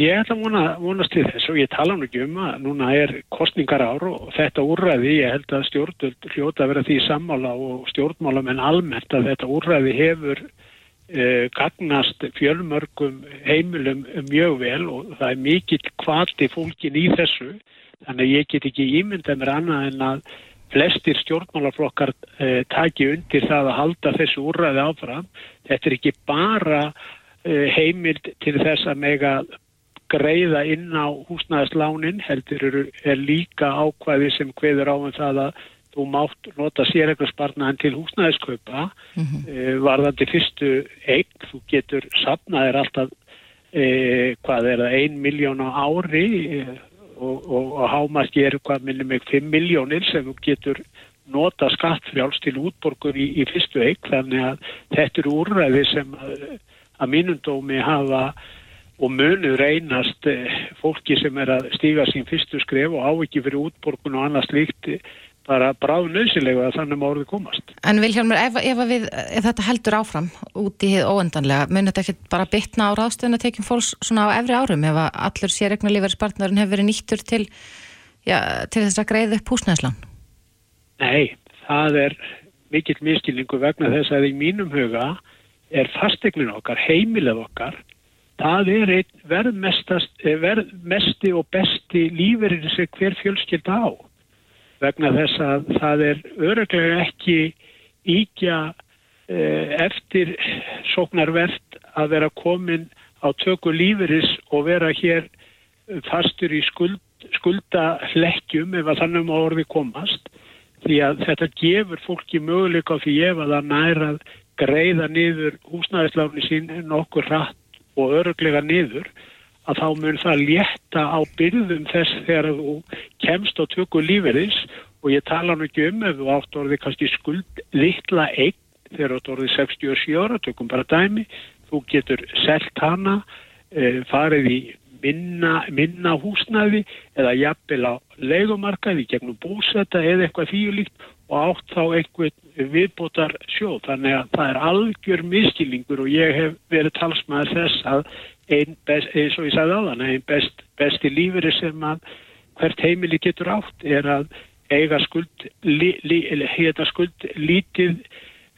Speaker 7: Ég ætla að vona, vonast til þess og ég tala nú ekki um að núna er kostningar ár og þetta úrræði, ég held að stjórnvöld hljóta að vera því sammála og stjórnmála menn almennt að þetta úrræði hefur gagnast fjölmörgum heimilum mjög vel og það er mikill kvati fólkin í þessu þannig að ég get ekki ímyndað mér annað en að flestir stjórnmálaflokkar eh, taki undir það að halda þessu úrræði áfram. Þetta er ekki bara eh, heimild til þess að mega greiða inn á húsnæðislánin heldur er líka ákvæði sem hveður á um það að þú mátt nota sérreglarsparnaðin til húsnæðiskaupa mm -hmm. e, varðandi fyrstu eign, þú getur sapnaðir alltaf e, hvað er það, ein miljón á ári e, og, og, og hámarki er hvað minnum mig 5 miljónir sem þú getur nota skattfrjáls til útborgur í, í fyrstu eign þannig að þetta eru úrræði sem að, að mínundómi hafa og munu reynast eh, fólki sem er að stíga sín fyrstu skref og á ekki fyrir útborgun og annað slíkt eh, bara bráð nöðsilega að þannig má orðið komast.
Speaker 3: En Vilhelmur, ef, ef, við, ef þetta heldur áfram út í hið óendanlega, mun þetta ekki bara bytna á ráðstöðun að tekjum fólks svona á efri árum ef allur sérregna lífærispartnarin hefur verið nýttur til, já, til þess að greiða upp húsnæðslan?
Speaker 7: Nei, það er mikill miskilningu vegna þess að í mínum huga er fastegnin okkar, heimilið okkar það er einn eh, verðmesti og besti lífeyrir sem hver fjölskyld á vegna þess að það er öruglega ekki íkja eh, eftir sóknarvert að vera komin á tökur lífeyris og vera hér fastur í skuld, skuldahlekkjum ef að þannig má orði komast. Því að þetta gefur fólki möguleika því ef að það næra greiða niður húsnæðisláfni sín nokkur rætt og öruglega niður að þá mun það létta á byrðum þess þegar þú kemst á tökku lífeyris og ég tala nú ekki um ef þú átt orðið kannski skuld litla eign þegar þú átt orðið 67 ára, tökum bara dæmi, þú getur selt hana, e, farið í minna, minna húsnæði eða jafnvel á leikumarkaði gegnum búsetta eða eitthvað þýjulíkt og átt þá einhvern viðbótar sjóð. Þannig að það er algjör miskilningur og ég hef verið talsmaður þess að einn best, eins og ég sagði þann, einn best, besti líferi sem að hvert heimili getur átt er að eiga skuld, li, li, heita skuld lítið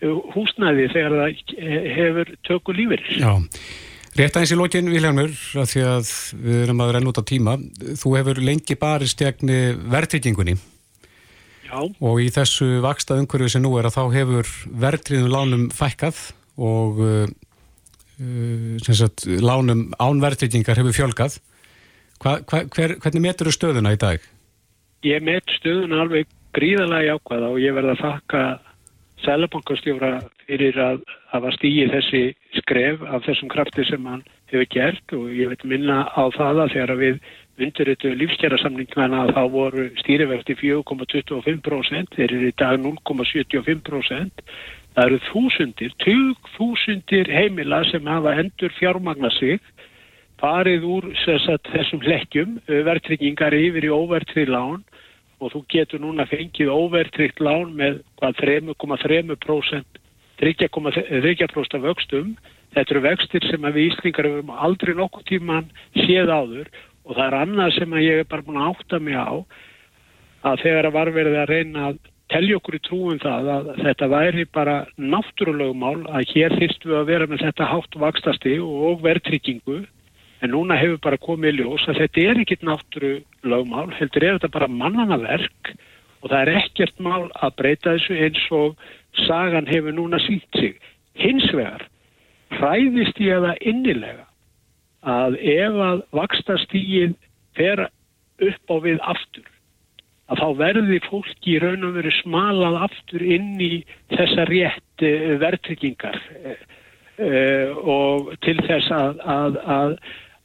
Speaker 7: uh, húsnæði þegar það hefur tökku líferi.
Speaker 2: Já. Rétt aðeins í lókin, Vilhelmur, að því að við erum að renna út á tíma. Þú hefur lengi barist gegni verðtryggingunni
Speaker 7: Já.
Speaker 2: og í þessu vaksta umhverju sem nú er að þá hefur verðtriðum lánum fækkað og uh sagt, lánum ánverðtryggingar hefur fjölgað. Hva, hva, hver, hvernig metur þú stöðuna í dag?
Speaker 7: Ég met stöðuna alveg gríðalega jákvæða og ég verða að þakka Sælabankastjóra fyrir að hafa stíið þessi skref af þessum krafti sem hann hefur gert og ég veit minna á það að þegar við undirritu lífskjærasamningana að þá voru stýriverti 4,25% þeir eru í dag 0,75% það eru þúsundir, tug þúsundir heimila sem hafa endur fjármagna sig farið úr sagt, þessum hlekkjum verðtryggingar yfir í óvertrið lán og þú getur núna fengið óvertrykt lán með 3,3% 3,3% vöxtum. Þetta eru vextir sem við Íslingar hefum aldrei nokkuð tíman séð áður og það er annað sem ég er bara búin að átta mig á að þegar að var verið að reyna að telja okkur í trúum það að þetta væri bara náttúrulegumál að hér þýrst við að vera með þetta hátt vakstasti og verðtryggingu En núna hefur bara komið ljós að þetta er ekkit náttúru lögmál, heldur er þetta bara mannanaverk og það er ekkert mál að breyta þessu eins og sagan hefur núna sínt sig. Hins vegar hræðist ég að það innilega að ef að vakstastígin fer upp á við aftur, að þá verði fólki í raun og veru smalað aftur inn í þessa rétt verðtryggingar uh, og til þess að, að, að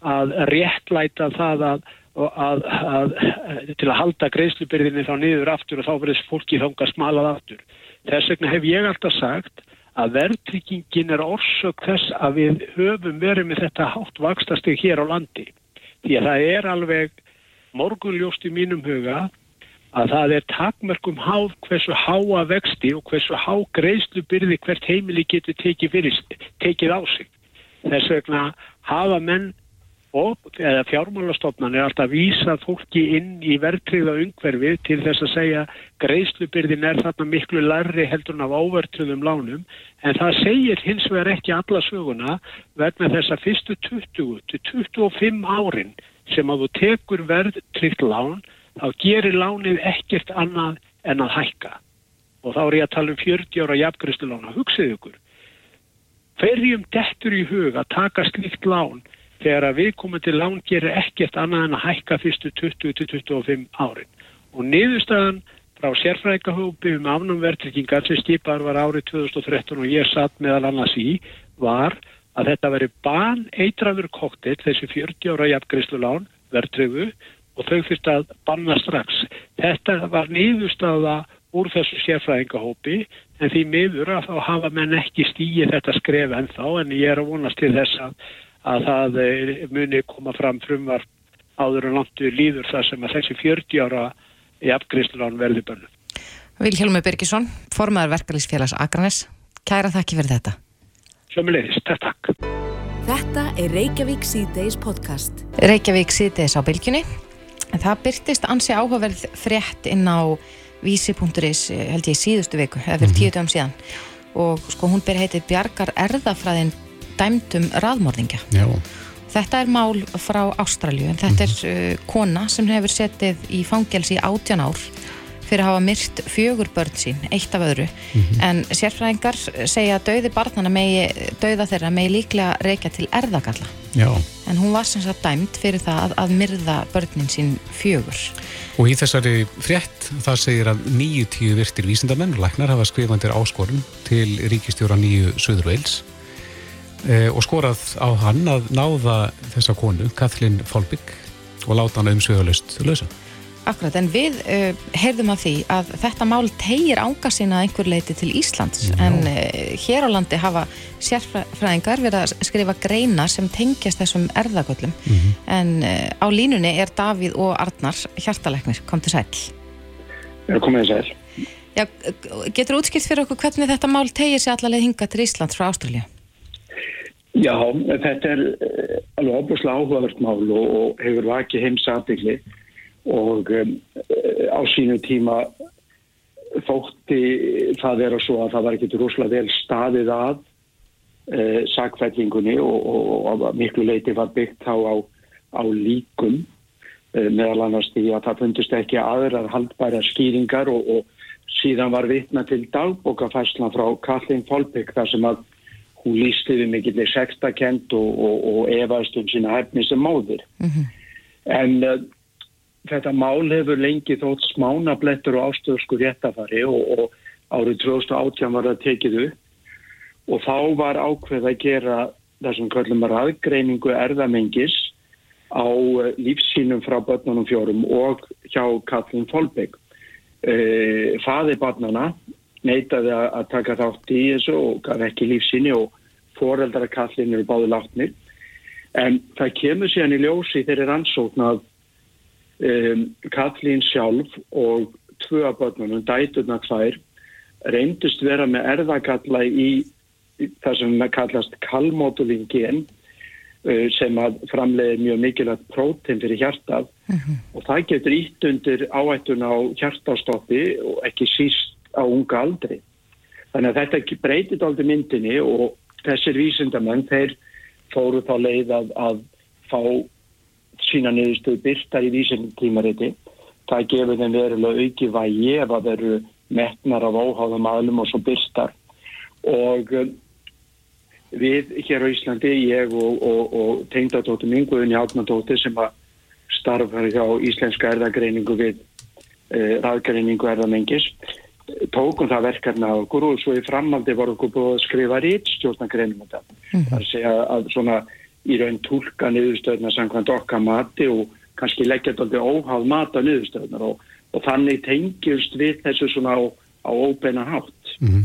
Speaker 7: að réttlæta það að, til að halda greiðslubyrðinni þá niður aftur og þá verður fólki þánga smalað aftur. Þess vegna hef ég alltaf sagt að verðtryggingin er orsök þess að við höfum verið með þetta hátt vakstastig hér á landi. Því að það er alveg morgunljóst í mínum huga að það er takmörgum háð hversu háa vexti og hversu há greiðslubyrði hvert heimili getur tekið, fyrir, tekið á sig. Þess vegna hafa menn og eða fjármálastofnan er alltaf að vísa fólki inn í verðtriða umhverfið til þess að segja greiðslubyrðin er þarna miklu larri heldur en af ávertriðum lánum en það segir hins vegar ekki alla söguna vegna þess að fyrstu 20-25 árin sem að þú tekur verðtriðt lán þá gerir lánið ekkert annað en að hækka og þá er ég að tala um 40 ára jafngriðslu lána, hugsið ykkur hverjum dettur í hug að taka slíkt lán þegar að viðkomandi lán gerir ekkert annað en að hækka fyrstu 20-25 árin. Og niðurstaðan frá sérfrækahópi um afnumvertryggingar sem stýpar var árið 2013 og ég satt meðal annars í var að þetta veri ban eitraður koktel þessi 40 ára jafngriðslu lán verðtryggu og þau fyrst að banna strax. Þetta var niðurstaða úr þessu sérfræðingahópi en því miður að þá hafa menn ekki stíið þetta skref ennþá en ég er að vonast til þess að að það eh, muni koma fram frumvarp áður og langt líður það sem að þessi 40 ára í afgriðslunum verði bönnu.
Speaker 3: Vilhelmi Birgisson, formadur verkalýsfélags Akranes, kæra þakki fyrir þetta.
Speaker 7: Sjömmulegis, takk takk.
Speaker 1: Þetta er Reykjavík C-Days podcast.
Speaker 3: Reykjavík C-Days á bylginni. Það byrtist ansi áhugaverð frétt inn á vísi.is held ég síðustu viku, eða fyrir tíu dögum síðan og sko hún ber heitið Bjargar erðafræðin dæmdum raðmörðingja.
Speaker 2: Já.
Speaker 3: Þetta er mál frá Ástralju en þetta mm -hmm. er uh, kona sem hefur setið í fangelsi í átjan ár fyrir að hafa myrt fjögur börn sín, eitt af öðru. Mm -hmm. En sérfræðingar segja að dauði barnana megi, dauða þeirra megi líklega reykja til erðagalla.
Speaker 2: Já.
Speaker 3: En hún var sem sagt dæmt fyrir það að, að myrða börnin sín fjögur.
Speaker 2: Og í þessari frétt það segir að nýju tíu virtir vísindamenn, læknar hafa skrifandir áskorun til ríkistjóra nýju Söður Veils e, og skorað á hann að náða þessa konu, Kathleen Folbygg og láta hann umsvegulegst lausa.
Speaker 3: Akkurat, en við uh, heyrðum af því að þetta mál tegir ánga sína einhver leiti til Íslands Já. en uh, hér á landi hafa sérfræðingar verið að skrifa greina sem tengjast þessum erðagöllum mm -hmm. en uh, á línunni er Davíð og Arnar hjartaleknir, kom til sæl
Speaker 8: Já, komið til sæl
Speaker 3: Já, getur útskilt fyrir okkur hvernig þetta mál tegir sér allaveg hinga til Íslands frá Ástralja?
Speaker 8: Já, þetta er alveg óbúslega áhugavert mál og, og hefur vakið heims aðbyggli og um, á sínu tíma þótti það vera svo að það var ekkert rosalega vel staðið að e, sakfællingunni og, og, og miklu leiti var byggt þá á, á líkum e, meðal annars því að það fundist ekki aðrar haldbæra skýringar og, og síðan var vitna til dagbókafæslan frá Kathleen Folbygg þar sem að hún lísti við mikillir sextakent og efaðst um sína hefni sem móðir mm -hmm. en þetta mál hefur lengi þótt smánablettur og ástöðsku réttafari og, og árið 2018 var það tekið upp og þá var ákveð að gera þessum kallum aðgreiningu erðamengis á eh, lífsínum frá börnunum fjórum og hjá Katlin Folbegg. Eh, Faði barnana neytaði að taka þátt í þessu og gaf ekki lífsíni og foreldra Katlin eru báði látnir. En það kemur síðan í ljósi þeirri rannsókn að um, Katlín sjálf og tvö af börnunum, dæturna tvær, reyndust vera með erðagalla í, í það sem kallast kalmótulín gen uh, sem að framleiði mjög mikilvægt prótein fyrir hjartað uh mhm. -huh. og það getur ítt undir áættun á hjartastoppi og ekki síst á unga aldri. Þannig að þetta breytið aldrei myndinni og þessir vísindamenn þeir fóru þá leið að, að fá sína niðurstöðu byrtar í vísendum tímariti. Það gefur þeim verulega auki vægi ef að veru metnar af óháðum aðlum og svo byrtar. Og um, við hér á Íslandi, ég og, og, og tengdadóttum ynguðin í átnadóttir sem að starfa hjá Íslenska erðagreiningu við eh, raðgreiningu erðamengis, tókum það verkarna á okkur og svo í framaldi voru okkur búið að skrifa rít stjórnagreinum þetta. Mm -hmm. Það er að segja að svona í raun tólka niðurstöðuna samkvæmt okkar mati og kannski leggja þetta óháð mata niðurstöðunar og, og þannig tengjast við þessu svona á, á óbeina hátt. Mm
Speaker 2: -hmm.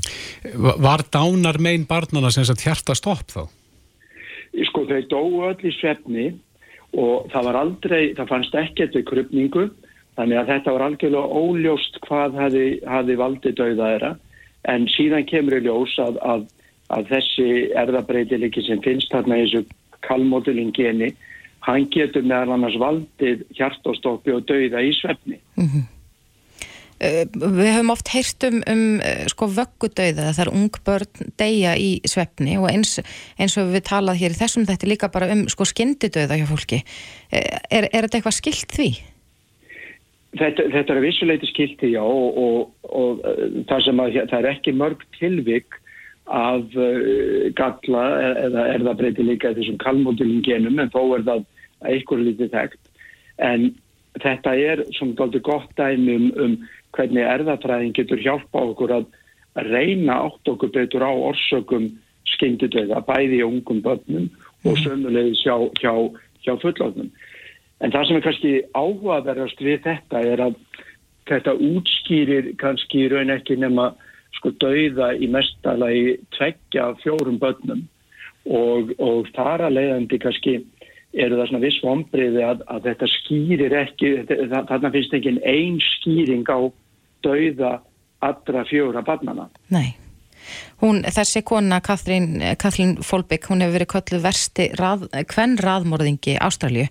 Speaker 2: Var dánar megin barnana sem þetta hjarta stopp þá?
Speaker 8: Sko þau dói öll í svefni og það var aldrei, það fannst ekkert við krupningu þannig að þetta var algjörlega óljóst hvað hafi, hafi valdið dauða þeirra en síðan kemur í ljós að, að, að þessi erðabreitiliki sem finnst þarna í þessu kalmódulin geni, hann getur meðal annars valdið hjartóstoppi og dauða í svefni. Mm -hmm.
Speaker 3: Við höfum oft heyrt um, um eh, sko vöggudauða þar ung börn deyja í svefni og eins, eins og við talað hér í þessum þetta líka bara um sko skyndidauða hjá fólki. Eh, er, er þetta eitthvað skilt því?
Speaker 8: Þetta, þetta er vissuleiti skilti, já, og, og, og það sem að það er ekki mörg tilvik af uh, galla eða er það breyti líka þessum kalmódulin genum en þó er það eitthvað lítið þekkt en þetta er svona doldið gott dæmi um, um hvernig erðatræðin getur hjálpa okkur að reyna átt okkur betur á orsökum skyndidöða bæði í ungum börnum og mhm. sömulegis hjá, hjá, hjá fullofnum. En það sem er kannski áhugaverðast við þetta er að þetta útskýrir kannski raun ekki nema sko dauða í mestala í tveggja fjórum börnum og, og þar að leiðandi kannski eru það svona viss vonbriði að, að þetta skýrir ekki, þarna finnst ekki einn skýring á dauða allra fjóra barnana.
Speaker 3: Nei. Hún, þessi kona, Kathrín, Kathrín Folbygg, hún hefur verið köllu versti rað, hvenn raðmórðingi Ástralju.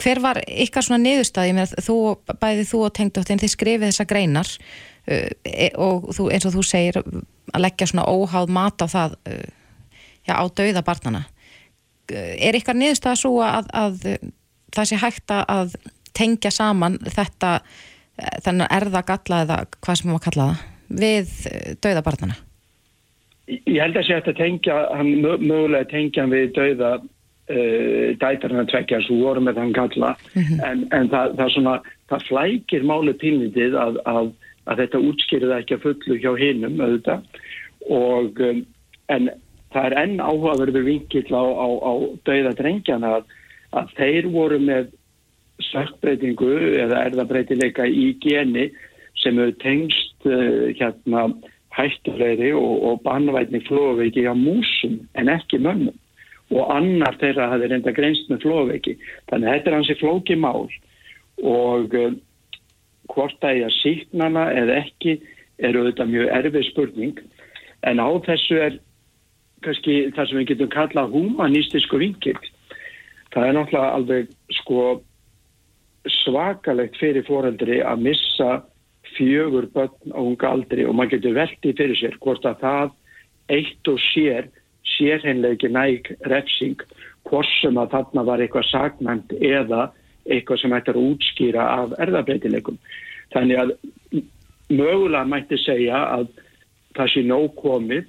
Speaker 3: Hver var ykkar svona niðurstaði með þú, bæði þú og tengdóttin, þið skrifið þessa greinar uh, e, og þú, eins og þú segir að leggja svona óháð mat á það, uh, já, á dauða barnana. Er ykkar niðurstaði svo að, að það sé hægt að tengja saman þetta, þennan erðagalla eða hvað sem maður kalla það, við dauða barnana?
Speaker 8: Ég held að sé að tengja, hann mögulega tengja hann við dauða uh, dætarinn að tvekja svo voru með hann kalla mm -hmm. en, en það, það, svona, það flækir máli pínlitið að, að, að þetta útskýrið ekki að fullu hjá hinnum auðvitað og um, en það er enn áhugaverður vinkill á, á, á dauða drengjana að, að þeir voru með sökkbreytingu eða erðabbreytileika í geni sem hefur tengst uh, hérna hættulegri og, og bannvætni flóveiki á músum en ekki mönnum. Og annar þeirra hafði reynda greinst með flóveiki þannig að þetta er hansi flóki mál. Og uh, hvort það er að síknana eða ekki eru auðvitað mjög erfið spurning. En á þessu er kannski það sem við getum kallað humanistisku vinkil það er náttúrulega alveg sko svakalegt fyrir foreldri að missa fjögur börn á unga aldri og maður getur veldið fyrir sér hvort að það eitt og sér sérheinleiki næg refsing hvort sem að þarna var eitthvað sagnænt eða eitthvað sem ættir að útskýra af erðabreitileikum. Þannig að mögulega mætti segja að það sé nóg komið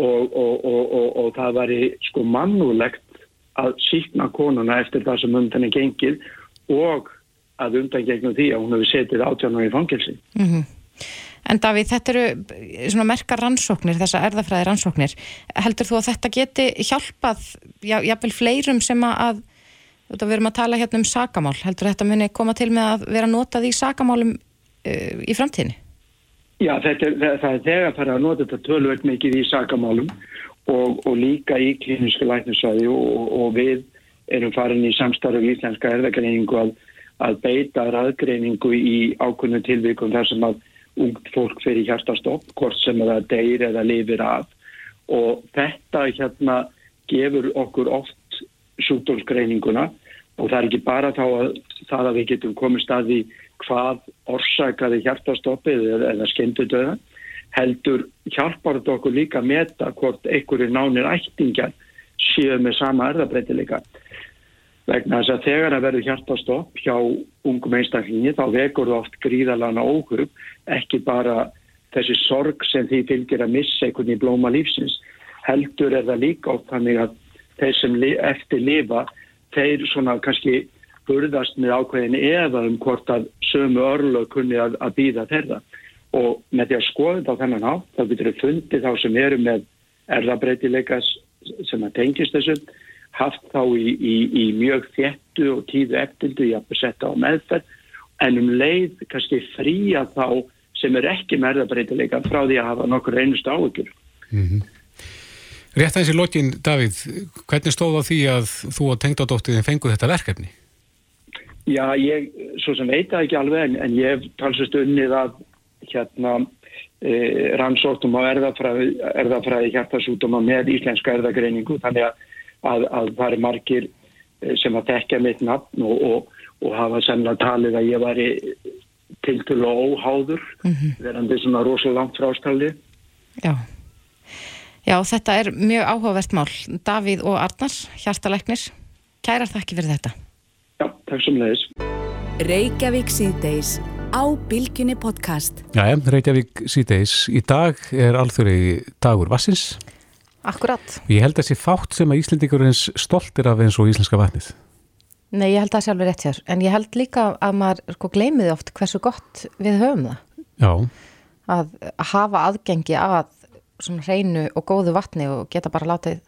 Speaker 8: og, og, og, og það var sko mannulegt að síkna konuna eftir það sem undan er gengið og að undan gegnum því að hún hefur setið átjána í fangilsi.
Speaker 3: Mm -hmm. En Davíð, þetta eru svona merkar rannsóknir, þessa erðafræði rannsóknir. Heldur þú að þetta geti hjálpað, já, jáfnveil fleirum sem að, þú verum að tala hérna um sakamál, heldur þetta muni koma til með að vera notað í sakamálum uh, í framtíðinni?
Speaker 8: Já, þetta er, það, er þegar það er að nota þetta tölvöld mikið í sakamálum og, og líka í klíniska læknisvæði og, og við erum farin í samstarf í Íslenska erðagreiningu að, að beita raðgreiningu í ákunnu tilvíkum þar sem að ungt fólk fyrir hjartastopp, hvort sem það deyr eða lifir af. Og þetta hérna gefur okkur oft sjúkdólsgreininguna og það er ekki bara þá að það að við getum komið staði hvað orsakaði hjartastoppið eða, skemmtu döða heldur hjálpar þetta okkur líka að meta hvort einhverju nánir ættingjar séu með sama erðabreitileika vegna þess að þegar að verður hjartastopp hjá ungum einstaklingi þá vekur það oft gríðalana óhug ekki bara þessi sorg sem því fylgir að missa einhvern í blóma lífsins heldur er það líka oft þannig að þeir sem eftir lifa þeir svona kannski burðast með ákveðin eða um hvort að sömu örlög kunni að, að býða þeirra. Og með því að skoða þetta á þennan á þá getur við fundið þá sem eru með erðabreitileikas sem að tengist þessum haft þá í, í, í mjög þjettu og tíðu eftirdu í að setja á meðferð en um leið kannski fría þá sem er ekki með erðabreitileika frá því að hafa nokkur einust áökjur. Mm -hmm.
Speaker 2: Rétt aðeins í lokin, Davíð, hvernig stóð á því að þú og tengdadóttiðin fenguð þetta verkefni?
Speaker 8: Já, ég, svo sem veit það ekki alveg, en, en ég talsast unnið að hérna e, rannsóttum á erðafræði, erðafræði hjartasútuma með íslenska erðagreiningu, þannig að, að, að það er margir e, sem að tekja mitt nafn og, og, og hafa semlega talið að ég var til til og óháður, mm -hmm. verandi svona rosalega langt frástalið.
Speaker 3: Já. Já, þetta er mjög áhugavert mál. Davíð og Arnar, hjartalæknir, kærar þakki fyrir þetta.
Speaker 8: Já, takk sem leiðis.
Speaker 1: Reykjavík síðdeis á Bilginni podcast.
Speaker 2: Já, Reykjavík síðdeis. Í dag er alþjóri dagur vassins.
Speaker 3: Akkurat.
Speaker 2: Ég held að þessi fátt sem að Íslendingurins stoltir af eins og íslenska vatnið.
Speaker 3: Nei, ég held það sjálfur rétt hér. En ég held líka að maður sko gleymiði oft hversu gott við höfum það.
Speaker 2: Já.
Speaker 3: Að hafa aðgengi að svona hreinu og góðu vatni og geta bara látið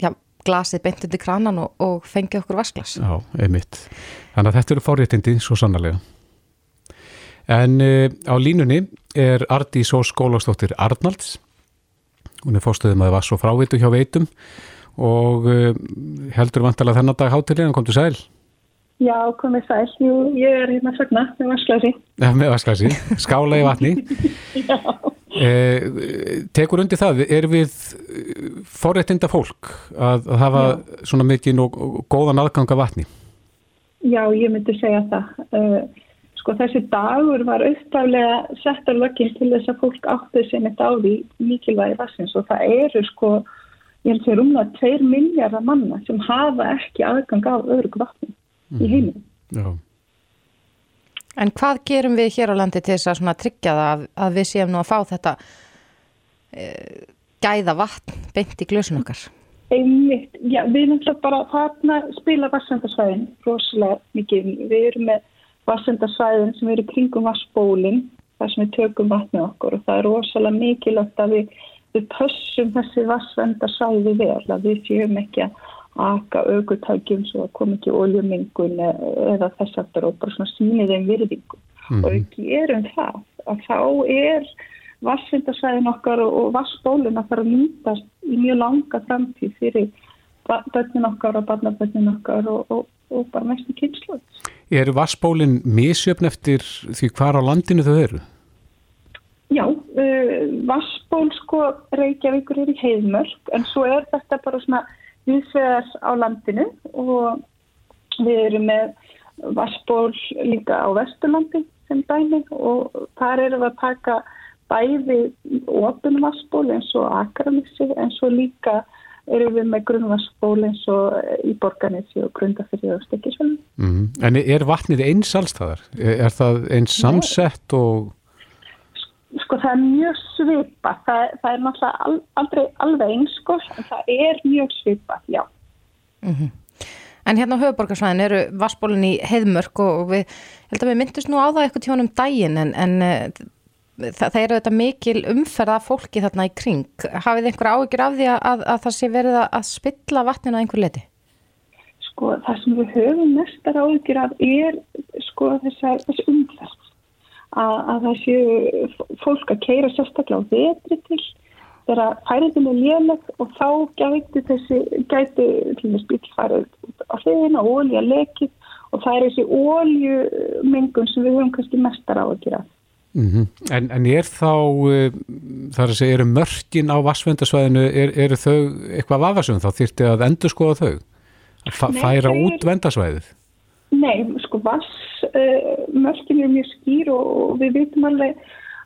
Speaker 3: já, glasið beint undir kranan og, og fengið okkur vasklas.
Speaker 2: Já, einmitt. Þannig að þetta eru fórréttindi svo sannarlega. En uh, á línunni er Ardi Sós skólastóttir Arnalds. Hún er fórstöðum að það var svo frávitu hjá veitum og uh, heldur vantilega þennan dag hátilega, hann kom til sæl.
Speaker 9: Já, komið sæl. Jú, ég er hérna sögna með vasklasi.
Speaker 2: Ja, með vasklasi. Skála í vatni.
Speaker 9: Já.
Speaker 2: Eh, tekur undir það, er við forréttinda fólk að, að hafa Já. svona mikið og, góðan aðganga vatni?
Speaker 9: Já, ég myndi segja það. Sko þessi dagur var auðvitaflega settar löginn til þess að fólk áttið sem þetta á því mikilvægi vassins og það eru sko, ég held að það er umlað 2 miljardar manna sem hafa ekki aðgang á öðru vatni mm. í heiminu.
Speaker 2: Já.
Speaker 3: En hvað gerum við hér á landi til þess að tryggja það að, að við séum nú að fá þetta e, gæða vatn beint í glösun okkar?
Speaker 9: Einmitt, já, við náttúrulega bara þarna spila vassendarsvæðin rosalega mikið. Við erum með vassendarsvæðin sem eru kringum vassbólinn þar sem við tökum vatnið okkur og það er rosalega mikilvægt að við við pössum þessi vassvenda sæði vel að við séum ekki að aka aukutækjum svo að kom ekki oljumingun eða þess aftur og bara svona sínið þeim virðingum mm. og við gerum það að þá er vassvindasæðin okkar og vassbólun að fara að nýtast í mjög langa framtíð fyrir börnin okkar og barnabörnin okkar og, og, og bara mestu kynslu.
Speaker 2: Er vassbólin misjöfn eftir því hvar á landinu þau eru?
Speaker 9: Já, uh, vassból sko Reykjavíkur er í heiðmörk en svo er þetta bara svona viðsvegar á landinu og við erum með vassból líka á Vesturlandi sem dæmi og þar erum við að taka bæði ofin vassból eins og Akranissi en svo líka erum við með grunnvassból eins og í Borganissi og Grundafyrði og Stekisvöldum.
Speaker 2: Mm -hmm. En er vatnið eins allstaðar? Er það eins samsett og
Speaker 9: Sko það er mjög svipa, það, það er náttúrulega aldrei alveg eins sko, en það er mjög svipa, já.
Speaker 3: Mm -hmm. En hérna á höfuborgarsvæðin eru vassbólinn í heiðmörk og við, held að við myndist nú á það eitthvað tjónum daginn en, en eh, það, það eru þetta mikil umferða fólki þarna í kring. Hafið einhver áhyggjur af því að, að það sé verið að spilla vatninu að einhver leti?
Speaker 9: Sko það sem við höfum mestar áhyggjur af er sko þessi umferð að, að það séu fólk að keira sérstaklega á vetri til þegar færiðin er léleg og þá gæti þessi, gæti bíl farið á hliðina og ólja lekið og það er þessi óljumengun sem við höfum kannski mestar á að gera.
Speaker 2: Mm -hmm. en, en er þá, uh, þar að segja, eru mörkin á vassvendasvæðinu, er, eru þau eitthvað vafasum þá þýrti að endur skoða þau? Að færa Nei, út vendasvæðið?
Speaker 9: Nei, sko vassmörkin uh, er mjög skýr og, við vitum alveg,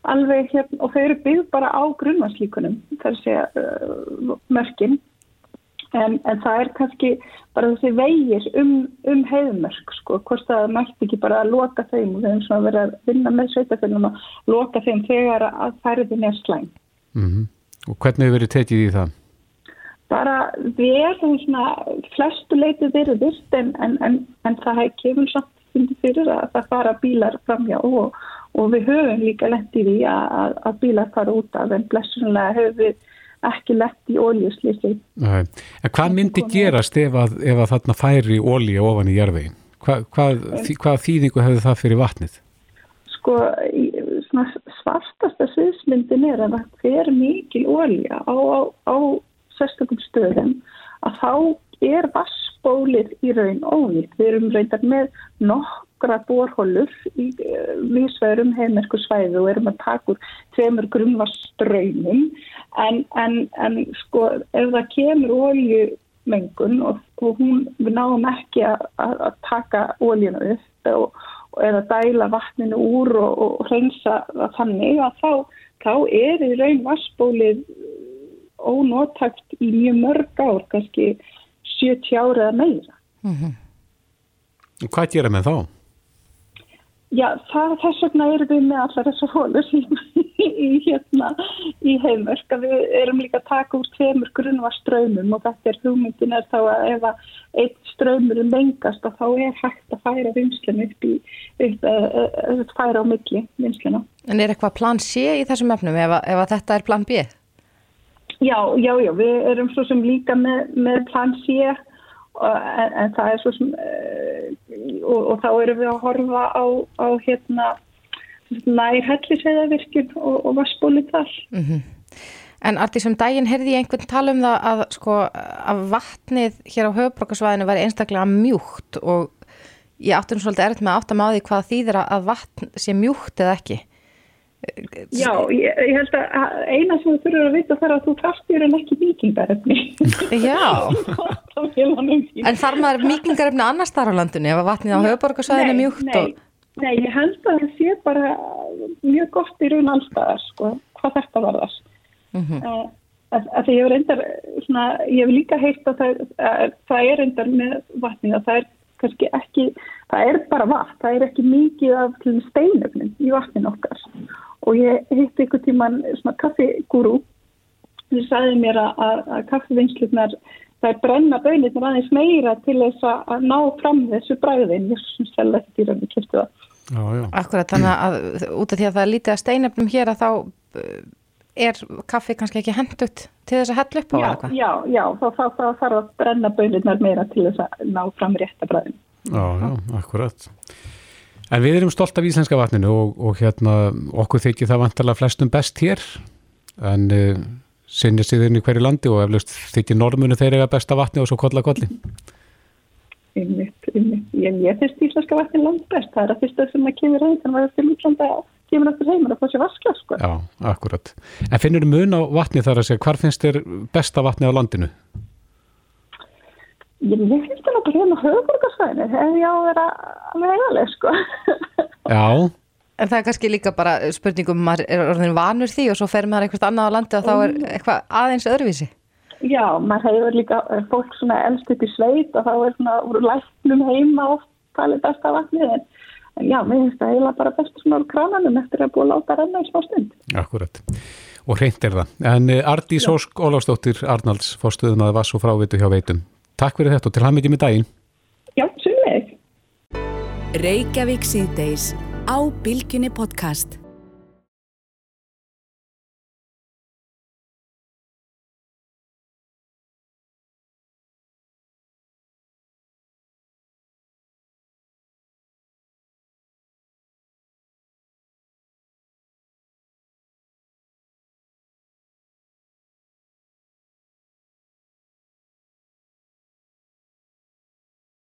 Speaker 9: alveg hérna, og þau eru byggð bara á grunnvarslíkunum, það er að segja uh, mörkin, en, en það er kannski bara þessi vegir um, um heiðmörk, sko, hvort það mætti ekki bara að loka þeim og við hefum svona verið að vinna með sveitafélum að loka þeim þegar að færðin er slæm.
Speaker 2: Mm -hmm. Og hvernig hefur verið tekið í það?
Speaker 9: bara vel svona flestu leitið verið virt en, en, en, það kemur samt fyrir að það fara bílar framjá og, og við höfum líka lett í því að, að bílar fara út af en blessunlega höfum við ekki lett í óljuslýsi.
Speaker 2: Hvað myndi gerast ef að, ef að þarna færi ólja ofan í jarðvegin? Hva, hvað, hvað þýðingu hefur það fyrir vatnið?
Speaker 9: Sko, svartasta sviðsmyndin er að það fer mikil ólja á, á, á sérstökum stöðum að þá er vassbólið í raun óvitt. Við erum reyndar með nokkra borhólur í eh, vísverum heimerku svæðu og erum að taka úr tveimur grunnvassströymum en, en, en sko ef það kemur óljumengun og, og hún, við náum ekki að, taka óljuna upp og, og eða dæla vatninu úr og, og hreinsa þannig að þá, þá er í raun vassbólið ónótakt í mjög mörg ár, kannski 70 ára eða meira. Mm -hmm.
Speaker 2: Hvað gera með þá?
Speaker 9: Já, það, þess vegna erum við með allar þessar hólur í, í, hérna, í heimörk að við erum líka að taka úr tveimur grunnvar ströymum og þetta er hugmyndin er þá að ef að eitt ströymur er mengast þá er hægt að færa vinslun upp í, upp að færa á milli vinsluna.
Speaker 3: En er eitthvað plan C í þessum efnum ef að, ef að þetta er plan B?
Speaker 9: Já, já, já, við erum svo sem líka með, með plan C en, en það er svo sem uh, og, og þá erum við að horfa á, á hérna nær hellisveðavirkjum og, og vassbólið þar. Mm -hmm.
Speaker 3: En Artís, um daginn heyrði ég einhvern tala um það að sko að vatnið hér á höfbrókarsvæðinu væri einstaklega mjúkt og ég áttum svolítið erfitt með því hvað þýðir að vatn sé mjúkt eða ekki.
Speaker 9: Já, ég, ég held að eina sem þú þurfur að vita þar að þú traftir en ekki vikingarefni
Speaker 3: Já. En þar maður vikingarefni annars þar á landinu ef að vatnið á höfuborgarsvæðinu er mjúkt
Speaker 9: nei, og... nei, ég held að það sé bara mjög gott í raun allstaðar sko, hvað þetta var þar mm -hmm. að, að ég hef reyndar svona, ég hef líka heilt að það, að, það er reyndar með vatnið að það er kannski ekki, það er bara vatn það er ekki mikið af steinöfnum í vatnin okkar og ég hitti ykkur tíman svona kaffigúru sem sagði mér að, að, að kaffivinslunar það er brenna bönirnir aðeins meira til þess að ná fram þessu bræðin ég vel ekki til að við kæftu það
Speaker 3: já, já. Akkurat þannig að út af því að það er lítið að steinöfnum hér að þá er kaffi kannski ekki hendut til þess að hella upp á
Speaker 9: Já,
Speaker 3: eða hvað?
Speaker 9: já, já, þá þá- þá þarf að brenna bönirnar meira til þess að ná fram rétta bræðin.
Speaker 2: Já, já, akkurat. En við erum stolt af íslenska vatninu og, og hérna okkur þykir það vantarlega flestum best hér en uh, sinni síðan í hverju landi og eflaust þykir normunu þeir eiga besta vatni og svo kolla kolli.
Speaker 9: Einmitt, einmitt. Ég, ég finnst íslenska vatnin langt best. Það er að fyrsta sem að kemur heim, þannig að það er til útlanda kemur aftur heimur að fá sér vaskla, sko.
Speaker 2: Já, akkurat. En finnur mun á vatni þar að segja, hvar finnst þér besta vatni á landinu?
Speaker 9: Ég, finnst það bara hérna á höfuborgarsvæðinu, ef ég á að vera alveg eigaleg, sko.
Speaker 2: Já,
Speaker 3: En það er kannski líka bara spurningum, maður er orðin vanur því og svo fer maður eitthvað annað á landi og þá er eitthvað aðeins öðruvísi.
Speaker 9: Já, maður hefur líka eh, fólk svona elst upp í sveit og þá er svona úr læknum heima oft talið besta vatnið en, en já, mér finnst það eiginlega bara best svona úr krananum eftir að búa að láta renna í smá stund.
Speaker 2: akkurat. Og hreint er það. En uh, Ardís Ósk Ólafsdóttir Arnalds fórstuðum að vass og frávitu hjá veitum. Takk fyrir þetta og til hann mikið með daginn.
Speaker 9: Já, sumleik.
Speaker 1: Reykjavík síðdeis á Bilginni podcast.